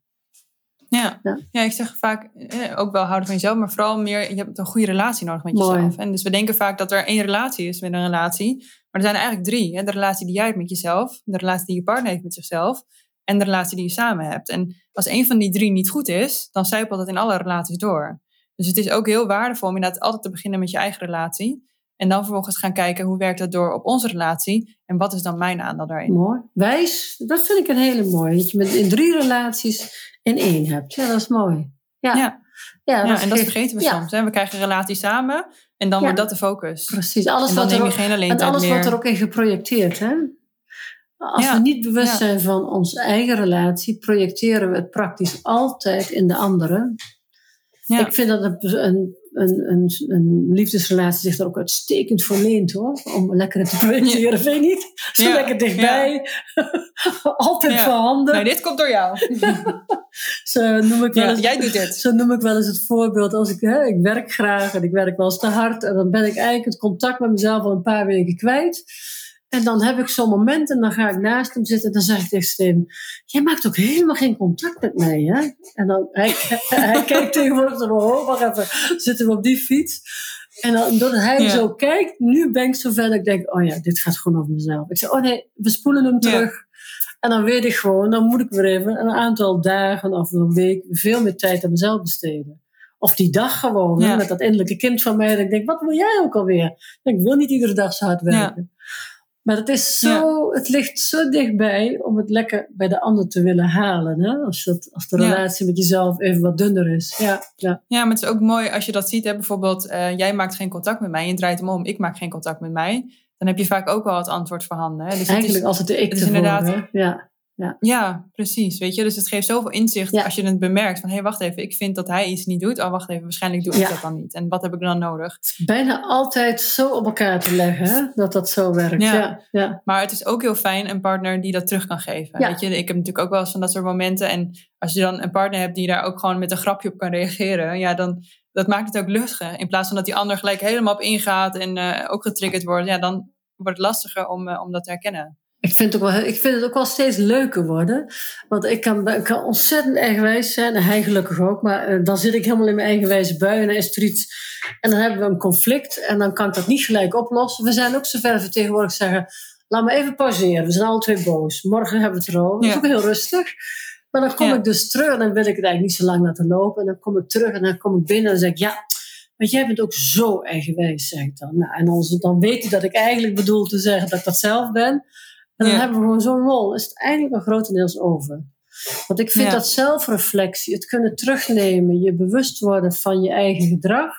Ja. Ja. Ja. ik zeg vaak eh, ook wel houden van jezelf, maar vooral meer, je hebt een goede relatie nodig met Mooi. jezelf. En dus we denken vaak dat er één relatie is met een relatie, maar er zijn er eigenlijk drie. Hè? De relatie die jij hebt met jezelf, de relatie die je partner heeft met zichzelf en de relatie die je samen hebt. En als een van die drie niet goed is, dan zijpelt dat in alle relaties door. Dus het is ook heel waardevol om inderdaad altijd te beginnen met je eigen relatie. En dan vervolgens gaan kijken hoe werkt dat door op onze relatie en wat is dan mijn aandeel daarin. Mooi. Wijs, dat vind ik een hele mooie. Dat je met, in drie relaties in één hebt. Ja, dat is mooi. Ja, Ja. ja, Ja, en dat vergeten we ja, soms. Hè? We krijgen een relatie samen en dan wordt dat de focus. Precies. Alles, wordt er, ook- en alles wordt er ook in geprojecteerd. Hè? Als we niet bewust zijn van onze eigen relatie, projecteren we het praktisch altijd in de andere. Ja. Ik vind dat een, een, een, een, een liefdesrelatie zich er ook uitstekend voor leent hoor. Om lekker te projecteren, vind je niet? Zo Ja, lekker dichtbij. *laughs* Altijd Ja. voorhanden. Nou, dit komt door jou. *laughs* Zo noem ik wel eens, jij doet dit. zo noem ik wel eens het voorbeeld. Als ik, hè, ik werk graag en ik werk wel eens te hard. En dan ben ik eigenlijk het contact met mezelf al een paar weken kwijt. En dan heb ik zo'n moment en dan ga ik naast hem zitten. En dan zeg ik tegen Steven, jij maakt ook helemaal geen contact met mij. Hè? En dan, hij, *laughs* hij kijkt tegenwoordig zo, oh, wacht even, zitten we op die fiets? En dan, doordat hij Ja. zo kijkt, nu ben ik zo ver dat ik denk, oh ja, dit gaat gewoon over mezelf. Ik zeg, oh nee, we spoelen hem Ja. terug. En dan weet ik gewoon, dan moet ik weer even een aantal dagen of een week veel meer tijd aan mezelf besteden. Of die dag gewoon, hè, met dat innerlijke kind van mij. Dat ik denk, wat wil jij ook alweer? Ik wil niet iedere dag zo hard werken. Maar het, is zo, het ligt zo dichtbij om het lekker bij de ander te willen halen. Hè? Als, dat, als de Ja. relatie met jezelf even wat dunner is. Ja, ja. Ja, maar het is ook mooi als je dat ziet. Hè? Bijvoorbeeld, eh, jij maakt geen contact met mij. En je draait hem om. Ik maak geen contact met mij. Dan heb je vaak ook wel het antwoord voorhanden. Hè? Dus het Eigenlijk is, als het de ik het is ervoor, inderdaad- hè? Ja. Ja, precies. Weet je? Dus het geeft zoveel inzicht Ja. als je het bemerkt. Van, hé, wacht even. Ik vind dat hij iets niet doet. Oh, wacht even. Waarschijnlijk doe ik Ja. dat dan niet. En wat heb ik dan nodig? Bijna altijd zo op elkaar te leggen, hè? dat dat zo werkt. Ja. Ja. Ja, Maar het is ook heel fijn een partner die dat terug kan geven. Ja. Weet je, ik heb natuurlijk ook wel eens van dat soort momenten. En als je dan een partner hebt die daar ook gewoon met een grapje op kan reageren, ja, dan dat maakt het ook lustiger. In plaats van dat die ander gelijk helemaal op ingaat en eh, ook getriggerd wordt, ja, dan wordt het lastiger om, eh, om dat te herkennen. Ik vind, het ook wel, ik vind het ook wel steeds leuker worden. Want ik kan, ik kan ontzettend eigenwijs zijn. En hij gelukkig ook. Maar eh, dan zit ik helemaal in mijn eigenwijze bui. En dan is er iets. En dan hebben we een conflict. En dan kan ik dat niet gelijk oplossen. We zijn ook zover we tegenwoordig zeggen... Laat me even pauzeren. We zijn alle twee boos. Morgen hebben we het erover. Dat is ook heel rustig. Maar dan kom ik dus terug en dan wil ik het eigenlijk niet zo lang laten lopen. En dan kom ik terug en dan kom ik binnen en zeg ik, ja, maar jij bent ook zo eigenwijs, zeg ik dan. Nou, en ze dan weten dat ik eigenlijk bedoel te zeggen dat ik dat zelf ben, en dan hebben we gewoon zo'n lol, is het eigenlijk wel grotendeels over. Want ik vind dat zelfreflectie, het kunnen terugnemen, je bewust worden van je eigen gedrag,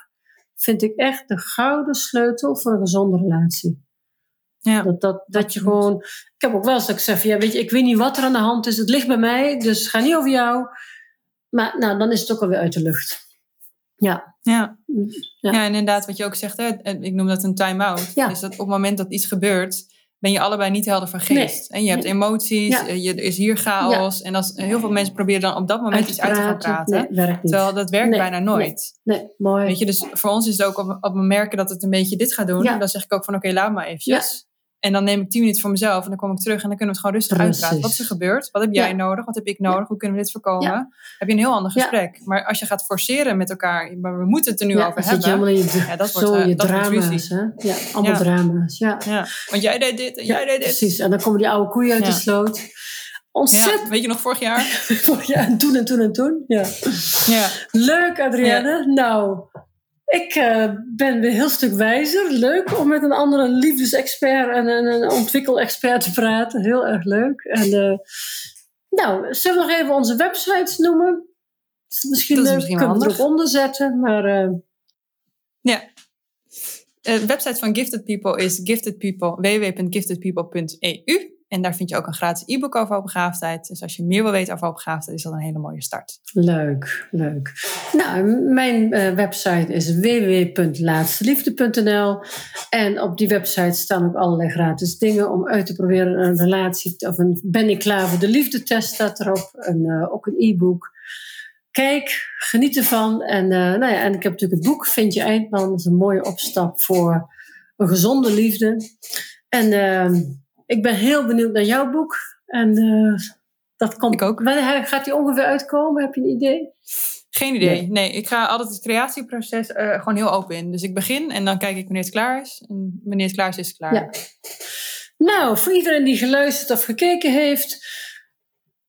vind ik echt de gouden sleutel voor een gezonde relatie. Ja, dat, dat, dat je gewoon. Ik heb ook wel eens dat ik zeg: ja, weet je, ik weet niet wat er aan de hand is. Het ligt bij mij, dus het gaat niet over jou. Maar nou, dan is het ook alweer uit de lucht. Ja. Ja. ja. ja, en inderdaad, wat je ook zegt, hè, ik noem dat een time-out. Ja. Is dat op het moment dat iets gebeurt, ben je allebei niet helder van geest. En je hebt emoties, ja. je, er is hier chaos. En als, heel veel mensen proberen dan op dat moment iets uit te gaan praten. terwijl dat werkt bijna nooit. Nee. mooi. Weet je, dus voor ons is het ook op, op merken dat het een beetje dit gaat doen. Dan zeg ik ook van oké, laat maar eventjes. En dan neem ik tien minuten voor mezelf en dan kom ik terug en dan kunnen we het gewoon rustig Precies. uitpraten. Wat is er gebeurd? Wat heb jij nodig? Wat heb ik nodig? Hoe kunnen we dit voorkomen? Heb je een heel ander gesprek. Maar als je gaat forceren met elkaar, maar we moeten het er nu over hebben. Je ja, dat wordt, uh, je dat drama's, hè? Ja, allemaal drama's. Ja. Want jij deed dit en jij deed dit. Precies, en dan komen die oude koeien uit de sloot. Ontzettend. weet je nog vorig jaar? *laughs* vorig jaar en toen en toen en toen. Ja. ja. Leuk, Adrienne. Nou, ik uh, ben weer een heel stuk wijzer. Leuk om met een andere liefdesexpert en een, een ontwikkelexpert te praten. Heel erg leuk. En, uh, nou, zullen we nog even onze websites noemen? Misschien leuk, misschien kunnen we erop onder zetten. Maar, uh... Ja. De website van Gifted People is giftedpeople, www.giftedpeople.eu. En daar vind je ook een gratis e-book over hoogbegaafdheid. Dus als je meer wil weten over hoogbegaafdheid, is dat een hele mooie start. Leuk, leuk. Nou, mijn uh, website is www.laatsteliefde.nl. En op die website staan ook allerlei gratis dingen om uit te proberen een relatie. Of een Ben ik klaar voor de liefde test staat erop. En, uh, ook een e-book. Kijk, geniet ervan. En, uh, nou ja, en ik heb natuurlijk het boek Vind je Eindman. Dat is een mooie opstap voor een gezonde liefde. En ehm, ik ben heel benieuwd naar jouw boek. En uh, dat komt ik ook. Wanneer gaat die ongeveer uitkomen? Heb je een idee? Geen idee. Nee, ik ga altijd het creatieproces uh, gewoon heel open in. Dus ik begin en dan kijk ik wanneer het klaar is. En wanneer het klaar is, is het klaar. Ja. Nou, voor iedereen die geluisterd of gekeken heeft,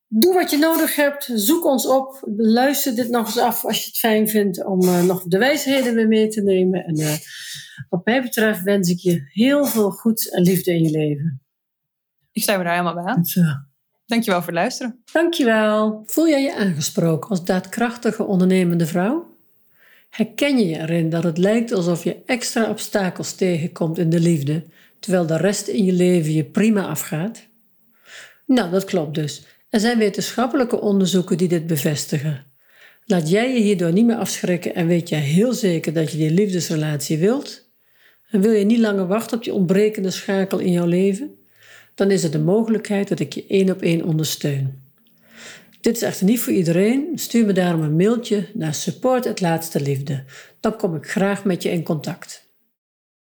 doe wat je nodig hebt. Zoek ons op. Luister dit nog eens af als je het fijn vindt om uh, nog de wijsheden weer mee te nemen. En uh, wat mij betreft wens ik je heel veel goeds en liefde in je leven. Ik sluit me daar helemaal bij aan. Zo. Dankjewel voor het luisteren. Dankjewel. Voel jij je aangesproken als daadkrachtige ondernemende vrouw? Herken je je erin dat het lijkt alsof je extra obstakels tegenkomt in de liefde, terwijl de rest in je leven je prima afgaat? Nou, dat klopt dus. Er zijn wetenschappelijke onderzoeken die dit bevestigen. Laat jij je hierdoor niet meer afschrikken en weet jij heel zeker dat je die liefdesrelatie wilt? En wil je niet langer wachten op die ontbrekende schakel in jouw leven? Dan is er de mogelijkheid dat ik je één op één ondersteun. Dit is echter niet voor iedereen. Stuur me daarom een mailtje naar support Dan kom ik graag met je in contact.